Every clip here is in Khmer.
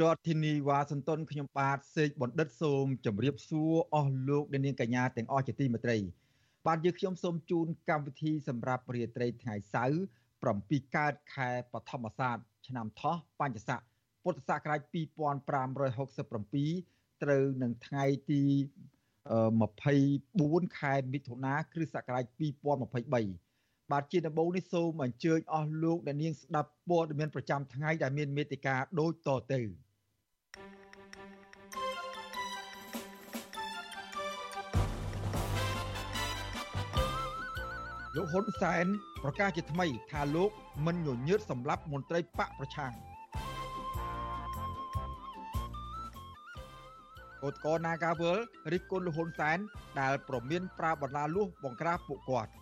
រដ្ឋធានីវ៉ាស៊ីនតោនខ្ញុំបាទសេកបណ្ឌិតសូមជម្រាបសួរអស់លោកអ្នកនាងកញ្ញាទាំងអស់ជាទីមេត្រី បាទយើងខ្ញុំសូមជូនកម្មវិធីសម្រាប់រាត្រីថ្ងៃសៅរ៍7កើតខែបឋមសាទឆ្នាំថោះបញ្ញស័កពុទ្ធសករាជ2567ត្រូវនឹងថ្ងៃទី24ខែមិថុនាគ្រិស្តសករាជ2023 បាទជាដំបូងនេះសូមអញ្ជើញអស់លោកអ្នកនាងស្ដាប់ព័ត៌មានប្រចាំថ្ងៃដែលមានមេតិការដូចតទៅលោកហ៊ុនសែនប្រកាសជាថ្មី ថាលោកមិនញញើតសម្រាប់មន្ត្រីបកប្រឆាំងកោតកោនាការវលរិះគន់លោកហ៊ុនសែនដែលប្រមានប្រើបណ្ដាលួសបង្ក្រាបពួកគាត់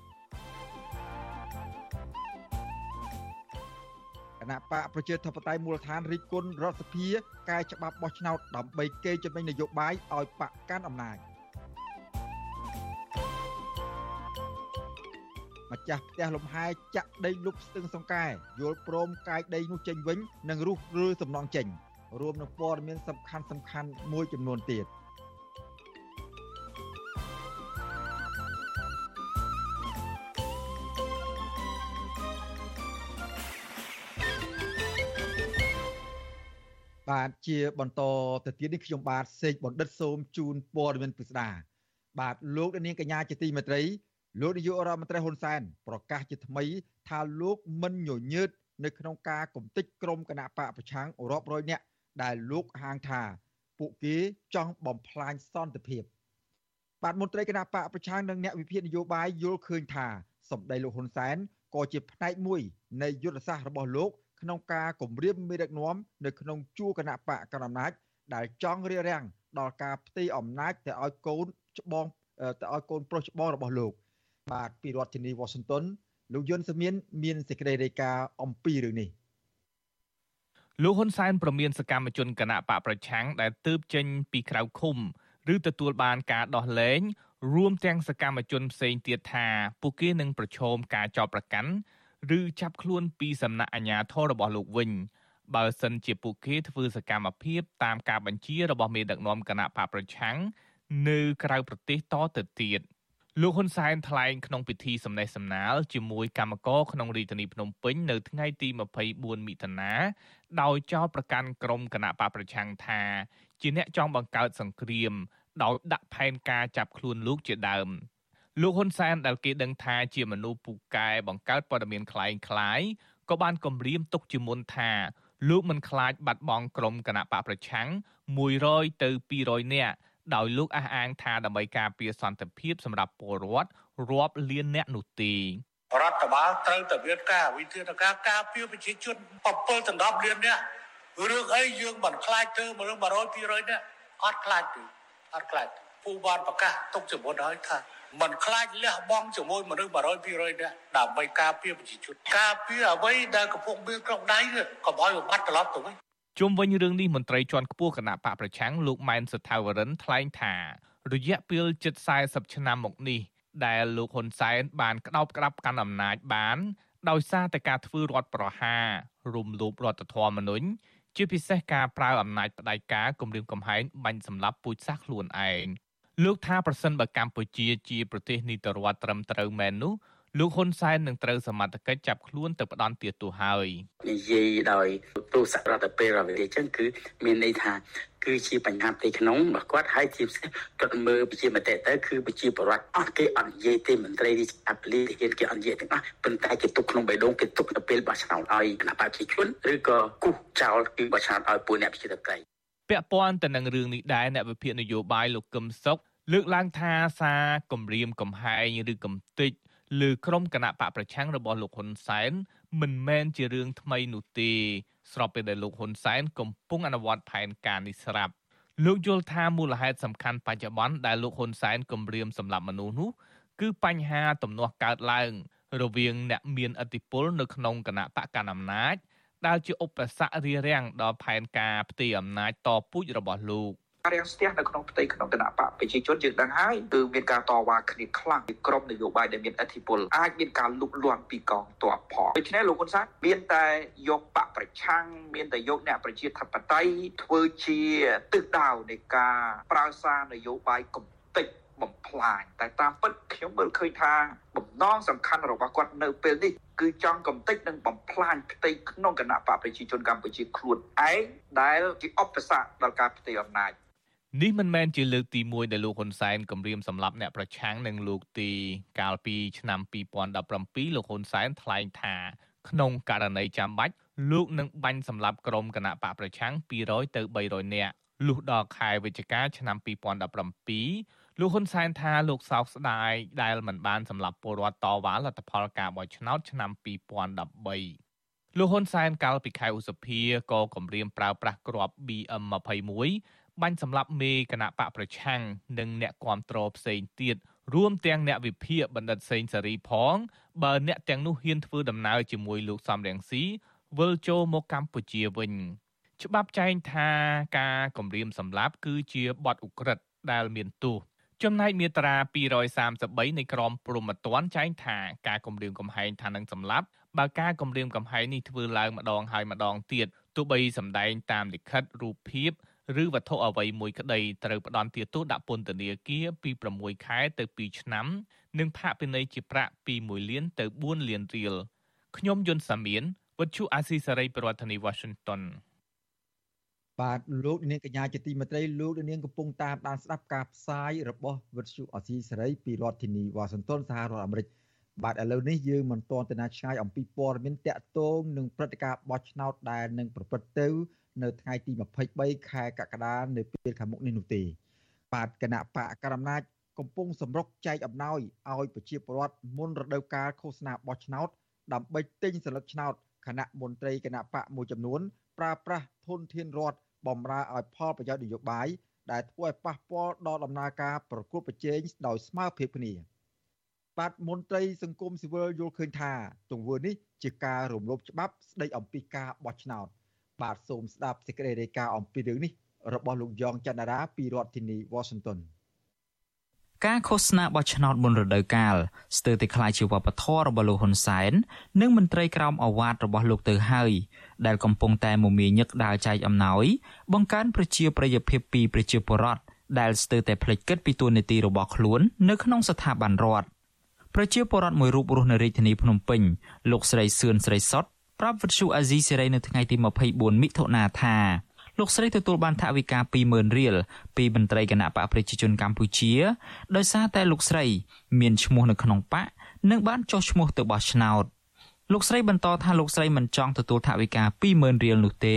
ណៈបកប្រជាធិបតេយ្យមូលដ្ឋានរិះគន់រដ្ឋសភាកែច្បាប់បោះឆ្នោតដើម្បីកេរចំណេញនយោបាយឲ្យបកកាន់អំណាចម្ចាស់ផ្ទះលំហែចាក់ដីលុបស្ទឹងសង្កែយល់ព្រមកាយដីនោះចេញវិញនិងរុះរើសំណងចេញរួមនឹងព័ត៌មានសំខាន់សំខាន់មួយចំនួនទៀត បាទជាបន្តទៅទៀតនេះខ្ញុំបាទសេកបណ្ឌិតសូមជូនព័ត៌មានពិស្ដាបាទលោកនាងកញ្ញាជាទីមេត្រីលោកនាយករដ្ឋមន្ត្រីហ៊ុនសែនប្រកាសជាថ្មីថាលោកមិនញញើតនៅក្នុងការគំតិចក្រមគណៈបកប្រឆាំងរាប់រយនាក់ដែលលោកហាងថាពួកគេចង់បំផ្លាញសន្តិភាពបាទមន្ត្រីគណៈបកប្រឆាំងនិងអ្នកវិភាគនយោបាយយល់ឃើញថាសម្ដីលោកហ៊ុនសែនក៏ជាផ្នែកមួយនៃយុទ្ធសាស្ត្ររបស់លោក ក្នុងការគម្រាមមេដឹកនាំនៅក្នុងជួរគណៈបកកណ្ដាលអំណាចដែលចង់រារាំងដល់ការផ្ទេរអំណាចទៅឲ្យកូនច្បងទៅឲ្យកូនប្រុសច្បងរបស់លោក បាទពីរដ្ឋធានីវ៉ាស៊ីនតោនលោកយុនសមៀនមានសេចក្តីរាយការណ៍អំពីរឿងនេះលោកហ៊ុនសែនប្រមានសកម្មជនគណៈបកប្រឆាំងដែលទើបចេញពីក្រៅឃុំឬទទួលបានការដោះលែងរួមទាំងសកម្មជនផ្សេងទៀតថាពួកគេនឹងប្រឈមការចោទប្រកាន់ ឬចាប់ខ្លួនពីសំណាក់អាជ្ញាធររបស់លោកវិញបើសិនជាពួកគេធ្វើសកម្មភាពតាមការបញ្ជារបស់មេដឹកនាំគណៈបកប្រឆាំងនៅក្រៅប្រទេសតទៅទៀត។លោកហ៊ុនសែនថ្លែងក្នុងពិធីសម្ដែងសម្ណាលជាមួយគណៈកម្មការក្នុងរាជធានីភ្នំពេញនៅថ្ងៃទី24មិថុនាដោយចោទប្រកាន់ក្រុមគណៈបកប្រឆាំងថា ជាអ្នកចង់បង្កើតសង្គ្រាមដោយដាក់ផែនការចាប់ខ្លួនលោកជាដើម លោកហ៊ុនសែនដែលគេដឹងថាជាមនុស្សពូកែបង្កើតព័ត៌មានคล้ายคล้ายក៏បានគម្រាមទុកជាមុនថាលោកមិនខ្លាចបាត់បង់ក្រុមគណៈបកប្រឆាំង100ទៅ200នាក់ដោយលោកអះអាងថាដើម្បីការពារសន្តិភាពសម្រាប់ពលរដ្ឋរាប់លានអ្នកនោះទេរដ្ឋបាលត្រូវតែមានការវិធានការការពារប្រជាជន7ដណ្ដប់លានអ្នករឿងអីយើងមិនខ្លាចធ្វើមនុស្ស100 200នាក់អត់ខ្លាចទេអត់ខ្លាចពូបានប្រកាសទុកជាមុនហើយថា មិនខ្លាចលះបង់ជាមួយមនុស្ស100 200នាក់ដើម្បីការពារប្រជាជនការពារអ្វីដែលកំពុងមានក្នុងដៃកុំឲ្យបាត់ត្រឡប់ទៅវិញជុំវិញរឿងនេះមន្ត្រីជាន់ខ្ពស់គណៈបកប្រឆាំងលោកម៉ែនសថាវរិនថ្លែងថា រយៈពេលជិត40ឆ្នាំមកនេះដែលលោកហ៊ុនសែនបានក្តោបក្តាប់កាន់អំណាចបាន ដោយសារតែការធ្វើរដ្ឋប្រហាររំលោភរដ្ឋធម្មនុញ្ញជាពិសេសការប្រើអំណាចផ្ដាច់ការគម្រាមកំហែងបាញ់សម្លាប់ពូជសាសន៍ខ្លួនឯង លោកថាប្រសិនបើកម្ពុជាជាប្រទេសនីតិរដ្ឋត្រឹមត្រូវមែននោះលោកហ៊ុនសែននឹងត្រូវសមត្ថកិច្ចចាប់ខ្លួនទៅផ្ដន់ទាទោសហើយនិយាយដោយទោសរដ្ឋពេលរវេលាចឹងគឺមានន័យថាគឺជាបញ្ហាផ្ទៃក្នុងរបស់គាត់ហើយជាពិសេសគាត់មើលជាមតិទៅគឺប្រជាពលរដ្ឋអត់គេអត់និយាយទេមន្ត្រីរាជការពលីហ៊ានគេអត់និយាយទាំងអស់ប៉ុន្តែគេទុកក្នុងបេះដូងគេទុកទៅពេលបោះឆ្នោតឲ្យគណៈបព្វជិជនឬក៏គូសចោលគឺបោះឆ្នោតឲ្យពួកអ្នកប្រជាធិបតេយ្យពាក់ព័ន្ធទៅនឹងរឿងនេះដែរអ្នកវិភាគនយោបាយលោកកឹមសុខ លើកឡើងថាសារគម្រាមកំហែងឬកំទេចលើក្រុមគណៈបកប្រឆាំងរបស់លោកហ៊ុនសែនមិនមែនជារឿងថ្មីនោះទេ ស្របពេលដែលលោកហ៊ុនសែនកំពុងអនុវត្តផែនការនេះស្រាប់លោកយល់ថាមូលហេតុសំខាន់បច្ចុប្បន្នដែលលោកហ៊ុនសែនគំរាមសម្លាប់មនុស្សនោះគឺបញ្ហាទំនាស់កើតឡើង រវាងអ្នកមានឥទ្ធិពលនៅក្នុងគណៈបកកណ្ដាលអំណាចដែលជាឧបសគ្គរារាំងដល់ផែនការផ្ទេរអំណាចតពូជរបស់លោក រាំងស្ទះនៅក្នុងផ្ទៃក្នុងគណៈបកប្រជាជនយើងដឹងហើយគឺមានការតវ៉ាគ្នាខ្លាំងពីក្រុមនយោបាយដែលមានឥទ្ធិពលអាចមានការលុបលាន់ពីកងទ័ពផងដូច្នេះលោកហ៊ុនសែនមានតែយកបកប្រឆាំងមានតែយកអ្នកប្រជាធិបតេយ្យធ្វើជាទិសដៅនៃការប្រើសារនយោបាយកំតិចបំផ្លាញតែតាមពិតខ្ញុំមើលឃើញថាបំណងសំខាន់របស់គាត់នៅពេលនេះគឺចង់កំទេចនិងបំផ្លាញផ្ទៃក្នុងគណៈបកប្រជាជនកម្ពុជាខ្លួនឯងដែលជាឧបសគ្គដល់ការផ្ទេរអំណាច នេះមិនមែនជាលើកទី1ដែលលោកហ៊ុនសែនគម្រាមសម្លាប់អ្នកប្រឆាំងនឹងលោកទីកាលពីឆ្នាំ2017លោកហ៊ុនសែនថ្លែងថា ក្នុងករណីចាំបាច់លោកនឹងបាញ់សម្លាប់ក្រុមគណៈបកប្រឆាំង200ទៅ300នាក់លុះដល់ខែវិច្ឆិកាឆ្នាំ2017លោកហ៊ុនសែនថាលោកសោកស្ដាយដែលមិនបានសម្លាប់ពលរដ្ឋតវ៉ាលទ្ធផលការបោះឆ្នោតឆ្នាំ2013លោកហ៊ុនសែនកាលពីខែឧសភាក៏គម្រាមប្រើប្រាស់គ្រាប់ BM21 បាញ់សម្លាប់មេគណៈបកប្រឆាំងនិងអ្នកគាំទ្រផ្សេងទៀតរួមទាំងអ្នកវិភាគបណ្ឌិតសេងសេរីផងបើអ្នកទាំងនោះហ៊ានធ្វើដំណើរជាមួយលោកសំរងស៊ីវិលចូលមកកម្ពុជាវិញច្បាប់ចែងថាការគម្រាមសម្លាប់គឺជាបទឧក្រិដ្ឋដែលមានទោសចំណែកមាត្រា233នៃក្រមព្រហ្មទណ្ឌចែងថាការគម្រាមកំហែងថានឹងសម្លាប់បើការគម្រាមកំហែងនេះធ្វើឡើងម្ដងហើយម្ដងទៀតទោះបីសម្ដែងតាមលិខិតរូបភាព ឬវត្ថុអ្វីមួយក្តីត្រូវផ្ដន្ទាទោសដាក់ពន្ធនាគារពី6ខែទៅ2ឆ្នាំ និងផាកពិន័យជាប្រាក់ពី1លានទៅ4លានរៀលខ្ញុំយុនសាមៀនវិទ្យុអាស៊ីសេរីប្រធានាធិបតី Washington បាទលោកនាងកញ្ញាជាទីមេត្រីលោកនាងកំពុងតាមដានស្ដាប់ការផ្សាយរបស់វិទ្យុអាស៊ីសេរីពីរដ្ឋធានី Washington សហរដ្ឋអាមេរិកបាទឥឡូវនេះយើងមិនទាន់ទៅណាឆ្ងាយអំពីព័ត៌មានតាក់ទងនឹងព្រឹត្តិការណ៍បោះឆ្នោតដែលនឹងប្រព្រឹត្តទៅ នៅថ្ងៃទី23ខែកក្កដានៅពេលខាងមុខនេះនោះទេបាទគណៈបកករណាចកំពុងសម្រុកចែកអំណោយឲ្យប្រជាពលរដ្ឋមុនរដូវកាលឃោសនាបោះឆ្នោតដើម្បីទិញសិលឹកឆ្នោតគណៈមន្ត្រីគណៈបកមួយចំនួនប្រើប្រាស់ធនធានរដ្ឋបំរើឲ្យផលប្រយោជន៍នយោបាយដែលធ្វើឲ្យប៉ះពាល់ដល់ដំណើរការប្រគល់ប្រជែងដោយស្មើភាពគ្នាបាទមន្ត្រីសង្គមស៊ីវិលយល់ឃើញថាទង្វើនេះជាការរំលោភច្បាប់ស្ដីអំពីការបោះឆ្នោត បាទសូមស្ដាប់សេចក្តីរាយការណ៍អំពីរឿងនេះរបស់លោកយ៉ងច័ន្ទរាពីរដ្ឋធានី Washington ការឃោសនាបោះឆ្នោតមុនរដូវកាលស្ទើរតែក្លាយជាវប្បធម៌របស់លោកហ៊ុនសែននិងមន្ត្រីក្រមអាវ៉ាតរបស់លោកទៅហើយដែលកំពុងតែមមាញឹកដើរចែកអំណោយបង្កើនប្រជាប្រិយភាពពីប្រជាពលរដ្ឋដែលស្ទើរតែភ្លេចគិតពីទួលនីតិរបស់ខ្លួននៅក្នុងស្ថាប័នរដ្ឋប្រជាពលរដ្ឋមួយរូបរស់នៅរាជធានីភ្នំពេញលោកស្រីសឿនស្រីសុត ប្រាប់វិទ្យុអាស៊ីសេរីនៅថ្ងៃទី24មិថុនាថាលោកស្រីទទួលបានថវិកា20000រៀលពីមន្ត្រីគណៈបកប្រជាជនកម្ពុជាដោយសារតែលោកស្រី មានឈ្មោះនៅក្នុងបកនិងបានចុះឈ្មោះទៅបោះឆ្នោតលោកស្រីបន្តថាលោកស្រីមិនចង់ទទួលថវិកា20000រៀលនោះទេ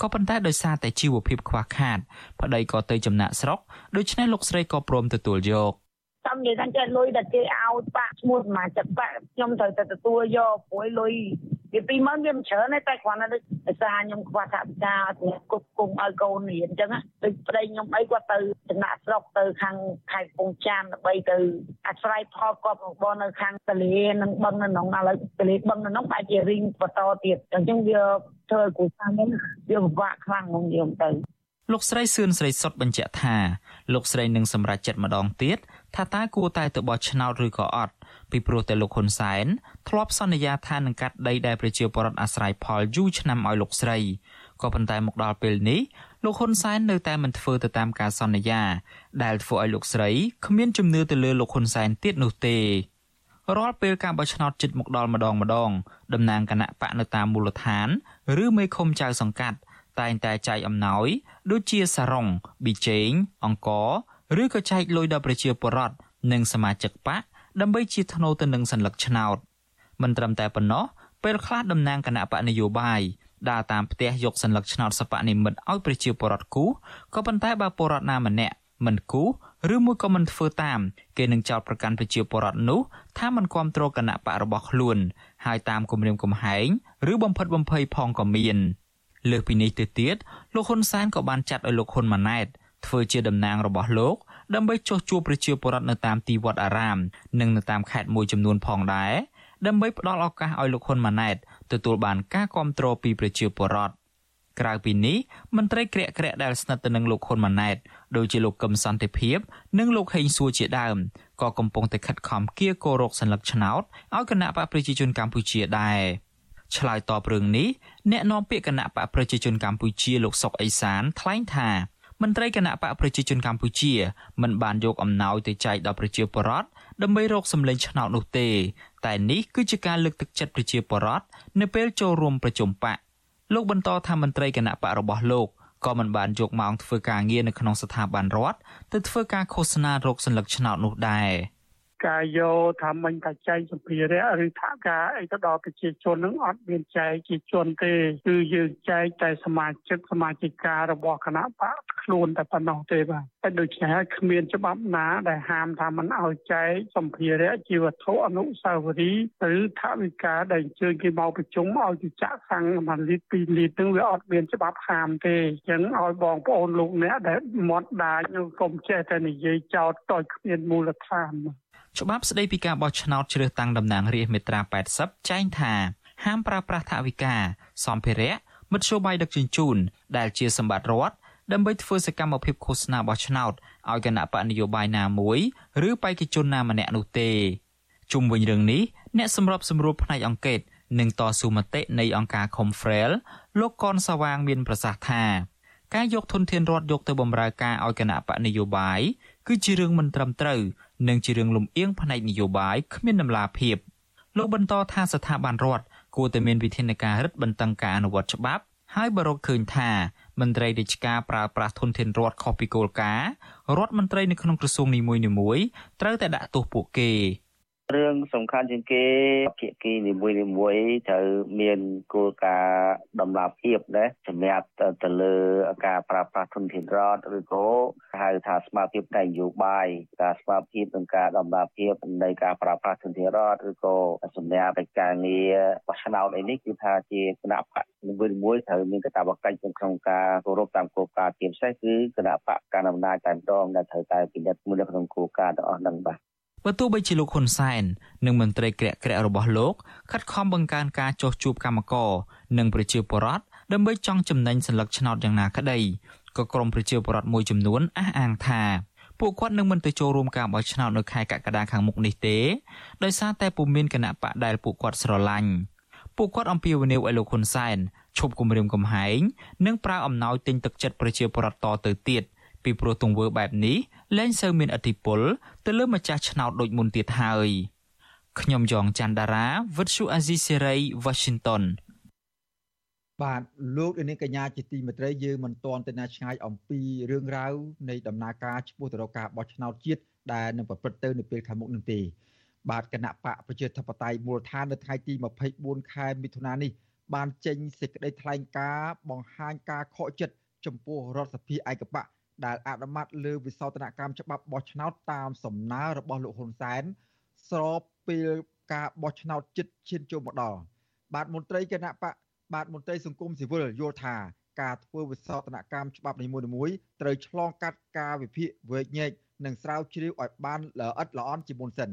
ក៏ប៉ុន្តែដោយសារតែជីវភាពខ្វះខាតប្តីក៏ទៅចំណាក់ស្រុកដូច្នេះលោកស្រីក៏ព្រមទទួលយកចាំនិយាយថាចេះលុយតែគេឲ្យបាក់ឈ្មោះសមាជិកបាក់ខ្ញុំត្រូវតែទទួលយកព្រោះលុយ វា20000វាមិនច្រើនទេតែគ្រាន់តែដូចសារខ្ញុំខ្វះថវិកាសម្រាប់គប់គុំឲ្យកូនរៀនអញ្ចឹងដូចប្តីខ្ញុំអីគាត់ទៅចំណាក់ស្រុកទៅខាងខេត្តកំពង់ចាមដើម្បីទៅអាស្រ័យផលគាត់របស់នៅខាងទលេនិងបឹងនៅក្នុងឥឡូវទលេបឹងនៅក្នុងបែរជារីងបន្តទៀតអញ្ចឹងវាធ្វើឲ្យគ្រួសារខ្ញុំវាពិបាកខ្លាំងហ្មងយើងទៅលោកស្រីសឿនស្រីសុតបញ្ជាក់ថាលោកស្រីនឹងសម្រេចចិត្តម្ដងទៀតថាតើគួរតែទៅបោះឆ្នោតឬក៏អត់ ពីព្រោះតែលោកហ៊ុនសែនធ្លាប់សន្យាថានឹងកាត់ដីដែលប្រជាពលរដ្ឋអាស្រ័យផលយូរឆ្នាំឲ្យលោកស្រីក៏ប៉ុន្តែមកដល់ពេលនេះលោកហ៊ុនសែននៅតែមិនធ្វើទៅតាមការសន្យា ដែលធ្វើឲ្យលោកស្រីគ្មានជំនឿទៅលើលោកហ៊ុនសែនទៀតនោះទេរាល់ពេលការបោះឆ្នោតជិតមកដល់ម្ដងម្ដងតំណាងគណៈបកនៅតាមមូលដ្ឋាន ឬមេឃុំចៅសង្កាត់ តែងតែចែកអំណោយ ដូចជាសារ៉ុងប៊ីចេងអង្គរឬក៏ចែកលុយដល់ប្រជាពលរដ្ឋនិងសមាជិកបក ដើម្បីជាធ្នូទៅនឹងសัญลักษณ์ឆ្នោតមិនត្រឹមតែប៉ុណ្ណោះពេលខ្លះតំណាងគណៈបកនយោបាយដើរតាមផ្ទះយកសัญลักษณ์ឆ្នោតសពនិមិត្តឲ្យប្រជាពលរដ្ឋគូក៏ប៉ុន្តែបើពលរដ្ឋណាម្នាក់មិនគូឬមួយក៏មិនធ្វើតាមគេនឹងចោទប្រកាន់ប្រជាពលរដ្ឋនោះថាមិនគ្រប់គ្រងគណៈបករបស់ខ្លួនហើយតាមគម្រាមកំហែងឬបំផិតបំភ័យផងក៏មានលើសពីនេះទៅទៀតលោកហ៊ុនសែនក៏បានចាត់ឲ្យលោកហ៊ុនម៉ាណែត ធ្វើជាតំណាងរបស់លោក ដើម្បីចោះជួបប្រជាពលរដ្ឋនៅតាមទីវត្តអារាមនិងនៅតាមខេត្តមួយចំនួនផងដែរដើម្បីផ្ដល់ឱកាសឲ្យលោកហ៊ុនម៉ាណែតទទួលបានការគ្រប់គ្រងពីប្រជាពលរដ្ឋក្រៅពីនេះមន្ត្រីក្រាក់ក្រាក់ដែលស្និទ្ធទៅនឹងលោកហ៊ុនម៉ាណែតដូចជាលោកកឹមសន្តិភាពនិងលោកហេងសួរជាដើមក៏កំពុងតែខិតខំគៀកោរោគសัญลักษณ์ឆ្នោតឲ្យគណៈបកប្រជាជនកម្ពុជាដែរឆ្លើយតបរឿងនេះអ្នកនាំពាក្យគណៈបកប្រជាជនកម្ពុជាលោកសុកអេសានថ្លែងថា មន្ត្រីគណៈបកប្រជាជនកម្ពុជាមិនបានយកអំណោយទៅចែកដល់ប្រជាពលរដ្ឋដើម្បីរកសម្លេងឆ្នោតនោះទេ តែនេះគឺជាការលើកទឹកចិត្តប្រជាពលរដ្ឋនៅពេលចូលរួមប្រជុំបកលោកបន្តថាមន្ត្រីគណៈបករបស់លោកក៏មិនបានយកម៉ោងធ្វើការងារនៅក្នុងស្ថាប័នរដ្ឋទៅធ្វើការឃោសនារោគសញ្ញាឆ្នោតនោះដែរ។ ការយកថាមិញថាចែកសម្ភារៈឬថាការអីទៅដល់ប្រជាជននឹងអត់មានចែកជាជនទេគឺយើងចែកតែសមាជិកសមាជិការបស់គណៈបកខ្លួនតែប៉ុណ្ណោះទេបាទតែដូច្នេះហើយគ្មានច្បាប់ណាដែលហាមថាមិនឲ្យចែកសម្ភារៈជាវត្ថុអនុស្សាវរីយ៍ឬថាវិការដែលអញ្ជើញគេមកប្រជុំឲ្យទៅចាក់សាំង1លីត្រ2លីត្រនឹងវាអត់មានច្បាប់ហាមទេអញ្ចឹងឲ្យបងប្អូនលោកអ្នកដែលមាត់ដាច់កុំចេះតែនិយាយចោតតូចគ្មានមូលដ្ឋាន ច្បាប់ស្តីពីការបោះឆ្នោតជ្រើសតាំងតំណាងរាស្ត្រមាត្រា80ចែងថាហាមប្រើប្រាស់ថវិកាសម្ភារៈមធ្យោបាយដឹកជញ្ជូនដែលជាសម្បត្តិរដ្ឋដើម្បីធ្វើសកម្មភាពឃោសនាបោះឆ្នោតឲ្យគណៈបកនយោបាយណាមួយឬបេក្ខជនណាម្នាក់នោះទេជុំវិញរឿងនេះអ្នកសម្របសម្រួលផ្នែកអង្គការនិងតស៊ូមតិនៃអង្គការ Confrel លោកកនសាវាងមានប្រសាសន៍ថាការយកធនធានរដ្ឋយកទៅបម្រើការឲ្យគណៈបកនយោបាយគឺជារឿងមិនត្រឹមត្រូវ និងជារឿងលំអៀងផ្នែកនយោបាយគ្មានដំណាភាពលោកបន្តថាស្ថាប័នរដ្ឋគួរតែមានវិធានការរឹតបន្តឹងការអនុវត្តច្បាប់ហើយបើរកឃើញថាមន្ត្រីរាជការប្រើប្រាស់ធនធានរដ្ឋខុសពីគោលការណ៍រដ្ឋមន្ត្រីនៅក្នុងក្រសួងនីមួយៗត្រូវតែដាក់ទោសពួកគេ រឿងសំខាន់ជាងគេភាគីនីមួយនីមួយត្រូវមានគោលការណ៍ដំណាភាពណាសម្រាប់ទៅលើការប្រើប្រាស់ធនធានរដ្ឋឬក៏ហៅថាស្មារតីនយោបាយការស្មារតីក្នុងការដំណាភាពនៃការប្រើប្រាស់ធនធានរដ្ឋឬក៏សម្រាប់កិច្ចការងារបោះឆ្នោតអីនេះគឺថាជាគណៈបកនីមួយនីមួយត្រូវមានកាតព្វកិច្ចក្នុងការគោរពតាមគោលការណ៍ជាពិសេសគឺគណៈបកកណ្ដាលអំណាចតែម្ដងដែលត្រូវតែពិនិត្យមួយនៅក្នុងគោលការណ៍ទាំងអស់ហ្នឹងបាទ បើទោះបីជាលោកហ៊ុនសែននិងមន្ត្រីក្រាក់ក្រាក់របស់លោកខិតខំបង្កើនការចោះជួបកម្មករនិងប្រជាពលរដ្ឋដើម្បីចង់ចំណេញសញ្ញាឆ្នោតយ៉ាងណាក្តីក៏ក្រមប្រជាពលរដ្ឋមួយចំនួនអះអាងថាពួកគាត់នឹងមិនទៅចូលរួមការបោះឆ្នោតនៅខែកក្កដាខាងមុខនេះទេដោយសារតែពុំមានគណៈបកដែលពួកគាត់ស្រឡាញ់ពួកគាត់អំពាវនាវឲ្យលោកហ៊ុនសែនឈប់គំរាមកំហែងនិងប្រើអំណោយទិញទឹកចិត្តប្រជាពលរដ្ឋតទៅទៀត ពីព្រោះទង្វើបែបនេះលែងសូវមានឥទ្ធិពលទៅលើម្ចាស់ឆ្នោតដូចមុនទៀតហើយខ្ញុំយ៉ងច័ន្ទដារាវិទ្យុអាស៊ីសេរី Washington បាទលោកនាងកញ្ញាជាទីមេត្រីយើងមិនទាន់ទៅណាឆ្ងាយអំពីរឿងរ៉ាវនៃដំណើរការឈ្មោះទៅរកការបោះឆ្នោតជាតិដែលនឹងប្រព្រឹត្តទៅនៅពេលខាងមុខនេះទេបាទគណៈបកប្រជាធិបតេយ្យមូលដ្ឋាននៅថ្ងៃទី24ខែមិថុនានេះបានចេញសេចក្តីថ្លែងការណ៍បង្ហាញការខកចិត្តចំពោះរដ្ឋសភាឯកបក ដែលអនុម័តលើវិសោធនកម្មច្បាប់បោះឆ្នោតតាមសំណើរបស់លោកហ៊ុនសែនស្របពេលការបោះឆ្នោតជិតឈានចូលមកដល់បាទមន្ត្រីគណៈបកបាទមន្ត្រីសង្គមស៊ីវិលយល់ថាការធ្វើវិសោធនកម្មច្បាប់នីមួយៗត្រូវឆ្លងកាត់ការវិភាគវែកញែកនិងស្រាវជ្រាវឲ្យបានល្អិតល្អន់ជាមុនសិន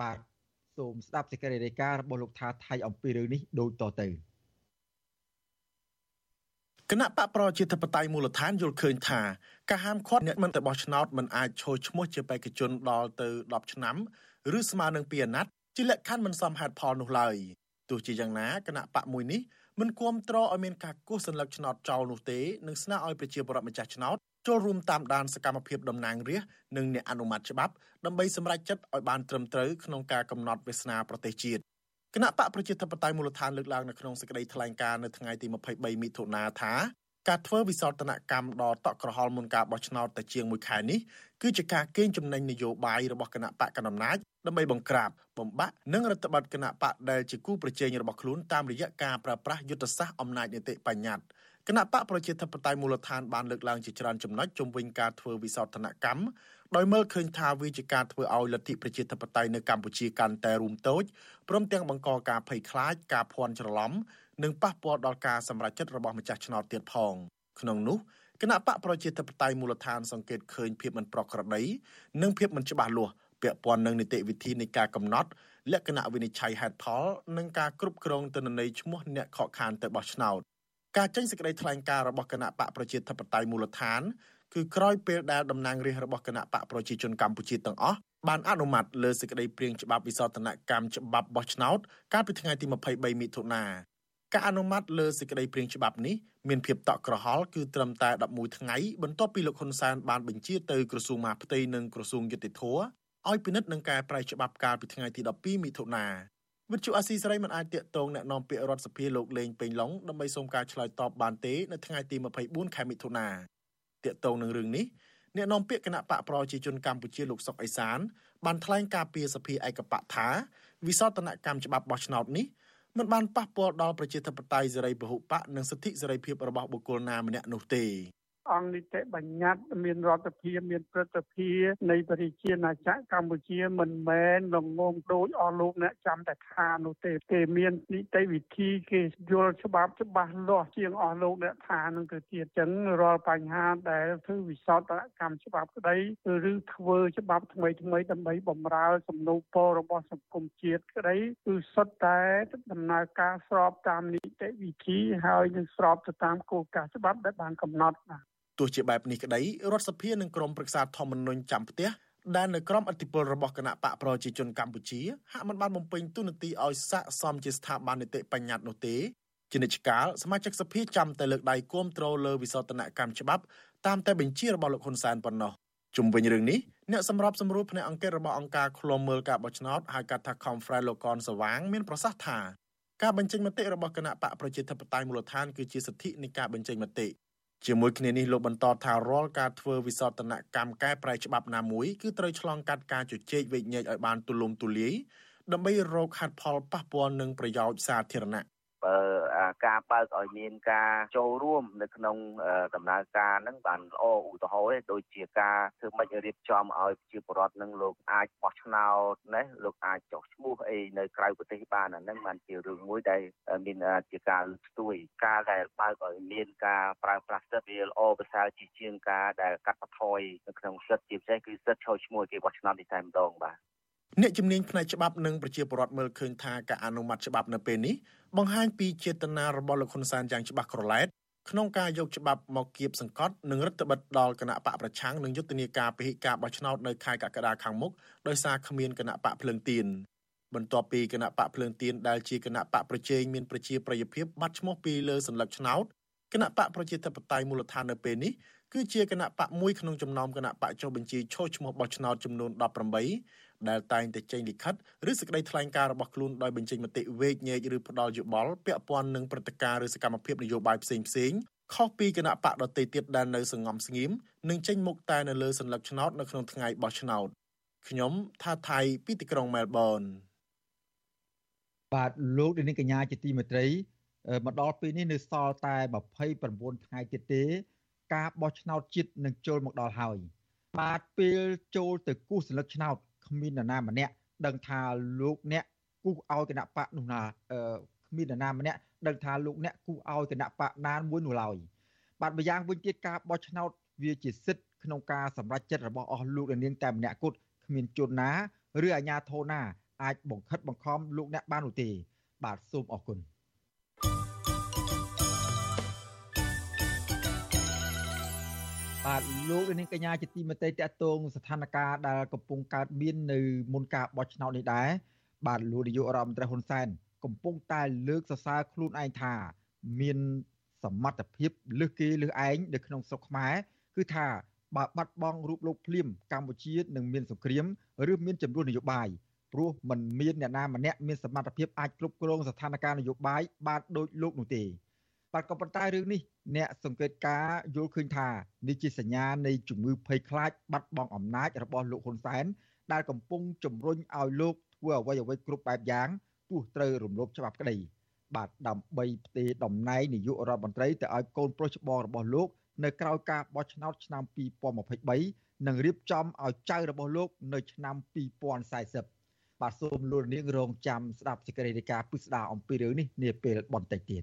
បាទសូមស្ដាប់សេចក្តីរាយការណ៍របស់លោកថាថៃអំពីរឿងនេះដូចតទៅ គណៈបកប្រជាធិបតេយ្យមូលដ្ឋានយល់ឃើញថាការហាមឃាត់អ្នកមិនទៅបោះឆ្នោតមិនអាចឈរឈ្មោះជាបេក្ខជនដល់ទៅ10ឆ្នាំឬស្មើនឹងពីអាណត្តិជាលក្ខខណ្ឌមិនសមហេតុផលនោះឡើយទោះជាយ៉ាងណាគណៈបកមួយនេះមិនគាំទ្រឲ្យមានការគូសសញ្ញាឆ្នោតចោលនោះទេនិងស្នើឲ្យប្រជាពលរដ្ឋម្ចាស់ឆ្នោតចូលរួមតាមដានសកម្មភាពតំណាងរាស្ត្រនិងអ្នកអនុម័តច្បាប់ដើម្បីសម្រេចចិត្តឲ្យបានត្រឹមត្រូវក្នុងការកំណត់វាសនាប្រទេសជាតិគ ណៈបកប្រជាធិបតេយ្យមូលដ្ឋានលើកឡើងនៅក្នុងសេចក្តីថ្លែងការណ៍នៅថ្ងៃទី23មិថុនាថាការធ្វើវិសោធនកម្មដ៏តក់ក្រហល់មុនការបោះឆ្នោតតែជាង1ខែនេះគឺជាការកេងចំណេញនយោបាយរបស់គណៈបកកណ្ដាលអំណាចដើម្បីបង្ក្រាបបំបាក់និងរដ្ឋបတ်គណៈបកដែលជាគូប្រជែងរបស់ខ្លួនតាមរយៈការប្រើប្រាស់យុទ្ធសាស្ត្រអំណាចនីតិបញ្ញត្តិ គណៈបកប្រជាធិបតេយ្យមូលដ្ឋានបានលើកឡើងជាច្រើនចំណុចជំវិញការធ្វើវិសោធនកម្មដោយមើលឃើញថាវាជាការធ្វើឲ្យលទ្ធិប្រជាធិបតេយ្យនៅកម្ពុជាកាន់តែរួមតូចព្រមទាំងបង្កការភ័យខ្លាចការភ័ន្តច្រឡំនិងប៉ះពាល់ដល់ការសម្រេចចិត្តរបស់ម្ចាស់ឆ្នោតទៀតផងក្នុងនោះគណៈបកប្រជាធិបតេយ្យមូលដ្ឋានសង្កេតឃើញភាពមិនប្រក្រតីនិងភាពមិនច្បាស់លាស់ពាក់ព័ន្ធនឹងនីតិវិធីនៃការកំណត់លក្ខណៈវិនិច្ឆ័យហេតុផលនិងការគ្រប់គ្រងទិន្នន័យឈ្មោះអ្នកខកខានទៅបោះឆ្នោត ការចេញសេចក្តីថ្លែងការណ៍របស់គណៈបកប្រជាធិបតេយ្យមូលដ្ឋានគឺក្រោយពេលដែលតំណាងរាស្ត្ររបស់គណៈបកប្រជាជនកម្ពុជាទាំងអស់បានអនុម័តលើសេចក្តីព្រាងច្បាប់វិសោធនកម្មច្បាប់បោះឆ្នោតកាលពីថ្ងៃទី23មិថុនាការអនុម័តលើសេចក្តីព្រាងច្បាប់នេះមានភាពតក់ក្រហល់គឺត្រឹមតែ11ថ្ងៃបន្ទាប់ពីលោកហ៊ុនសែនបានបញ្ជាទៅក្រសួងមហាផ្ទៃនិងក្រសួងយុតិធធឲ្យពិនិត្យនឹងការប្រែច្បាប់កាលពីថ្ងៃទី12មិថុនា វិទ្យុអាស៊ីសេរីមិនអាចតាកតងแนะនាំពាក្យរដ្ឋសភាលោកលេងពេញឡុងដើម្បីសូមការឆ្លើយតបបានទេនៅថ្ងៃទី24ខែមិថុនាតាកតងនឹងរឿងនេះអ្នកនាំពាក្យគណៈបកប្រជាជនកម្ពុជាលោកសុកអេសានបានថ្លែងការពីសភាឯកបៈថាវិសោធនកម្មច្បាប់បោះឆ្នោតនេះមិនបានប៉ះពាល់ដល់ប្រជាធិបតេយ្យសេរីពហុបកនិងសិទ្ធិសេរីភាពរបស់បុគ្គលណាម្នាក់នោះទេ អង្គនីតិបញ្ញត្តិមានរដ្ឋាភិបាលមានព្រឹទ្ធសភានៃប្រជាណាចក្រកម្ពុជាមិនមែនលងងដូចអស់លោកអ្នកចាំតែថានោះទេគេមាននីតិវិធីគេយល់ច្បាប់ច្បាស់លាស់ជាងអស់លោកអ្នកថានឹងទៅទៀតចឹងរាល់បញ្ហាដែលធ្វើវិសោធនកម្មច្បាប់ក្តីឬធ្វើច្បាប់ថ្មីថ្មីដើម្បីបំរើសំណូមពររបស់សង្គមជាតិក្តីគឺសុទ្ធតែដំណើរការស្របតាមនីតិវិធីហើយនឹងស្របទៅតាមគោលការណ៍ច្បាប់ដែលបានកំណត់បាទ ទោះជាបែបនេះក្តីរដ្ឋសភានិងក្រមប្រឹក្សាធម្មនុញ្ញចាំផ្ទះដែលនៅក្រមអធិបុលរបស់គណៈបកប្រជាជនកម្ពុជាហាក់មិនបានបំពេញទូនាទីឲ្យស័ក្តិសមជាស្ថាប័ននីតិបញ្ញត្តិនោះទេជានិច្ចកាលសមាជិកសភាចាំតែលើកដៃគាំទ្រលើវិសោធនកម្មច្បាប់តាមតែបញ្ជារបស់លោកហ៊ុនសែនប៉ុណ្ណោះជុំវិញរឿងនេះអ្នកសម្របសម្រួលផ្នែកអង្គការរបស់អង្គការឃ្លាំមើលការបោះឆ្នោតហៅកាត់ថា Conference លោកកនសវាងមានប្រសាសន៍ថាការបញ្ចេញមតិរបស់គណៈបកប្រជាធិបតេយ្យមូលដ្ឋានគឺជាសិទ្ធិនៃការបញ្ចេញមតិ ជាមួយគ្នានេះលោកបន្តថារាល់ការធ្វើវិសោធនកម្មកែប្រែច្បាប់ណាមួយគឺត្រូវឆ្លងកាត់ការជជែកវែកញែកឲ្យបានទូលំទូលាយដើម្បីរកហេតុផលប៉ះពាល់នឹងប្រយោជន៍សាធារណៈបើ ការបើកឲ្យមានការចូលរួមនៅក្នុងដំណើរការហ្នឹងបានល្អឧទាហរណ៍ដូចជាការធ្វើម៉េចរៀបចំឲ្យប្រជាពលរដ្ឋនឹងលោកអាចបោះឆ្នោតណាលោកអាចចុះឈ្មោះអីនៅក្រៅប្រទេសបានអាហ្នឹងបានជារឿងមួយដែលមានជាការលើកស្ទួយការដែលបើកឲ្យមានការប្រើប្រាស់សិទ្ធិវាល្អប្រសើរជាជាងការដែលកាត់បន្ថយនៅក្នុងសិទ្ធិជាពិសេសគឺសិទ្ធិចូលឈ្មោះគេបោះឆ្នោតនេះតែម្ដងបាទ អ្នកជំនាញផ្នែកច្បាប់និងប្រជាពលរដ្ឋមើលឃើញថាការអនុម័តច្បាប់នៅពេលនេះបង្ហាញពីចេតនារបស់លោកហ៊ុនសែនយ៉ាងច្បាស់ក្រឡែតក្នុងការយកច្បាប់មកគៀបសង្កត់និងរដ្ឋបិទដល់គណៈបកប្រឆាំងនិងយុទ្ធនាការពហិការបោះឆ្នោតនៅខែកក្កដាខាងមុខដោយសារគ្មានគណៈបកភ្លើងទៀនបន្ទាប់ពីគណៈបកភ្លើងទៀនដែលជាគណៈបកប្រជែងមានប្រជាប្រិយភាពបាត់ឈ្មោះពីលើសញ្ញាឆ្នោតគណៈបកប្រជាធិបតេយ្យមូលដ្ឋាននៅពេលនេះគឺជាគណៈបកមួយក្នុងចំណោមគណៈបកចុះបញ្ជីឈោះឈ្មោះបោះឆ្នោតចំនួន18 ដែលតែងតែចេញលិខិតឬសេចក្តីថ្លែងការណ៍របស់ខ្លួនដោយបញ្ចេញមតិវេកញែកឬផ្ដាល់យោបល់ពាក់ព័ន្ធនឹងព្រឹត្តិការណ៍ឬសកម្មភាពនយោបាយផ្សេងផ្សេងខុសពីគណៈបកដទៃទៀតដែលនៅសងំស្ងៀមនិងចេញមុខតែនៅលើសញ្ញាឆ្នោតនៅក្នុងថ្ងៃបោះឆ្នោតខ្ញុំថាថៃពីទីក្រុងមែលប៊នបាទលោកនាងកញ្ញាជាទីមេត្រីមកដល់ពេលនេះនៅសល់តែ29ថ្ងៃទៀតទេ ការបោះឆ្នោតជាតិនឹងចូលមកដល់ហើយបាទពេលចូលទៅគូសសន្លឹកឆ្នោត គ្មាននរណាម្នាក់ដឹងថាលោកអ្នកគូសឲ្យគណៈបកនោះណាអឺគ្មាននរណាម្នាក់ដឹងថាលោកអ្នកគូសឲ្យគណៈបកណាមួយនោះឡើយបាទម្យ៉ាងវិញទៀតការបោះឆ្នោតវាជាសិទ្ធិក្នុងការសម្រេចចិត្តរបស់អស់លោកនាងតែម្នាក់គត់គ្មានជនណាឬអាជ្ញាធរណាអាចបង្ខិតបង្ខំលោកអ្នកបាននោះទេបាទសូមអរគុណ បាទលោកនាងកញ្ញាជាទីមេត្រីតកតងស្ថានភាពដែលកំពុងកើតមាននៅមុនការបោះឆ្នោតនេះដែរបាទលោកនាយករដ្ឋមន្ត្រីហ៊ុនសែនកំពុងតែលើកសរសើរខ្លួនឯងថា មានសមត្ថភាពលើសគេលើសឯងនៅក្នុងស្រុកខ្មែរគឺថាបើបាត់បង់រូបលោកភ្លាមកម្ពុជានឹងមានសង្គ្រាមឬមានចំនួននយោបាយព្រោះมันមានអ្នកណាម្នាក់មានសមត្ថភាពអាចគ្រប់គ្រងស្ថានភាពនយោបាយបានដូចលោកនោះទេបាទក៏ប៉ុន្តែរឿងនេះ អ្នកសង្កេតការយល់ឃើញថានេះជាសញ្ញានៃជំងឺភ័យខ្លាចបាត់បង់អំណាចរបស់លោកហ៊ុនសែនដែលកំពុងជំរុញឲ្យលោកធ្វើអ្វីអ្វីគ្រប់បែបយ៉ាងទោះត្រូវរំលោភច្បាប់ក្តីបាទដើម្បីផ្ទេរតំណែងនាយករដ្ឋមន្ត្រីទៅឲ្យកូនប្រុសច្បងរបស់លោកនៅក្រៅការបោះឆ្នោតឆ្នាំ2023និងរៀបចំឲ្យចៅរបស់លោកនៅឆ្នាំ2040បាទសូមលោកនាងរងចាំស្ដាប់សេចក្តីរាយការណ៍ពិស្ដារអំពីរឿងនេះនាពេលបន្តិចទៀត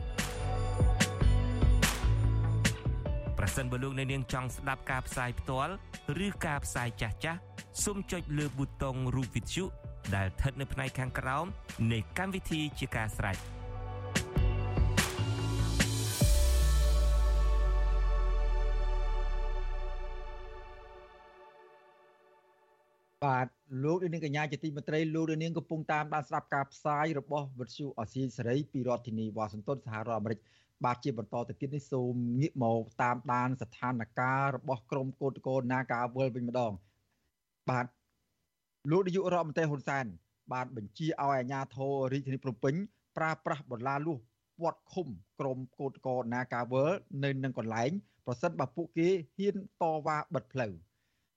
សិនបើលោកអ្នកនាងចង់ស្ដាប់ការផ្សាយផ្ទាល់ឬការផ្សាយចាស់ចាស់សូមចុចលើប៊ូតុងរូប Vithu ដែលស្ថិតនៅផ្នែកខាងក្រោមនៃកម្មវិធីជាការស្រេចបាទលោកនាងកញ្ញាជាទីមេត្រីលោកនាងកំពុងតាមដានស្ដាប់ការផ្សាយរបស់វិទ្យុអសីសេរីពីរដ្ឋធានីវ៉ាស៊ីនតោនសហរដ្ឋអាមេរិក បាទជាបន្តទៅទៀតនេះសូមងាកមកតាមដានស្ថានភាពរបស់ក្រមកោតកោនាការវល់វិញម្ដងបាទលោកនាយករដ្ឋមន្ត្រីហ៊ុនសែនបានបញ្ជាឲ្យអាជ្ញាធររាជធានីភ្នំពេញប្រើប្រាស់បន្លាលួសពាត់ឃុំក្រមកោតកោនាការវល់នៅនឹងកន្លែងប្រសិនបើពួកគេហ៊ានតវ៉ាបិទផ្លូវ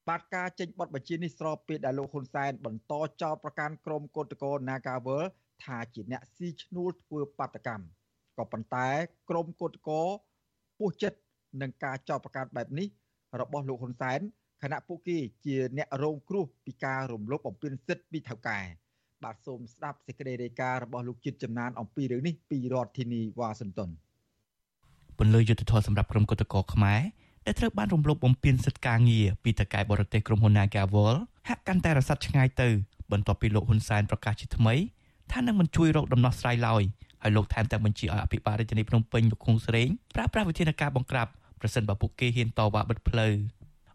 បាទការចេញបទបញ្ជានេះស្របពេលដែលលោកហ៊ុនសែនបន្តចោទប្រកាន់ក្រមកោតកោ Nagawal ថាជាអ្នកស៊ីឈ្នួលធ្វើបាតកម្ម ក៏ប៉ុន្តែក្រមកោតកោពោះចិត្តនឹងការចោទប្រកាន់បែបនេះ របស់លោកហ៊ុនសែនខណៈពួកគេជាអ្នករងគ្រោះពីការរំលោភបំពានសិទ្ធិពីថៅកែបាទសូមស្ដាប់សេចក្តីរាយការណ៍របស់លោកជាតិចំណានអំពីរឿងនេះពីរដ្ឋធានីវ៉ាស៊ីនតោនពន្លឺយុទ្ធធម៌សម្រាប់ក្រុមកោតកោខ្មែរដែលត្រូវបានរំលោភបំពានសិទ្ធិការងារពីតកែបរទេសក្រុមហ៊ុន Nagawal ហាក់កាន់តែរស័ព្ទឆ្ងាយទៅបន្ទាប់ពីលោកហ៊ុនសែនប្រកាសជាថ្មីថានឹងមិនជួយរកដំណោះស្រាយឡើយ ហើយលោកថែមទាំងបញ្ជាឲ្យអភិបាលរាជធានីភ្នំពេញលោកឃុងស្រេងប្រើប្រាស់វិធានការបង្ក្រាបប្រសិនបើពួកគេហ៊ានតវ៉ាបិទផ្លូវ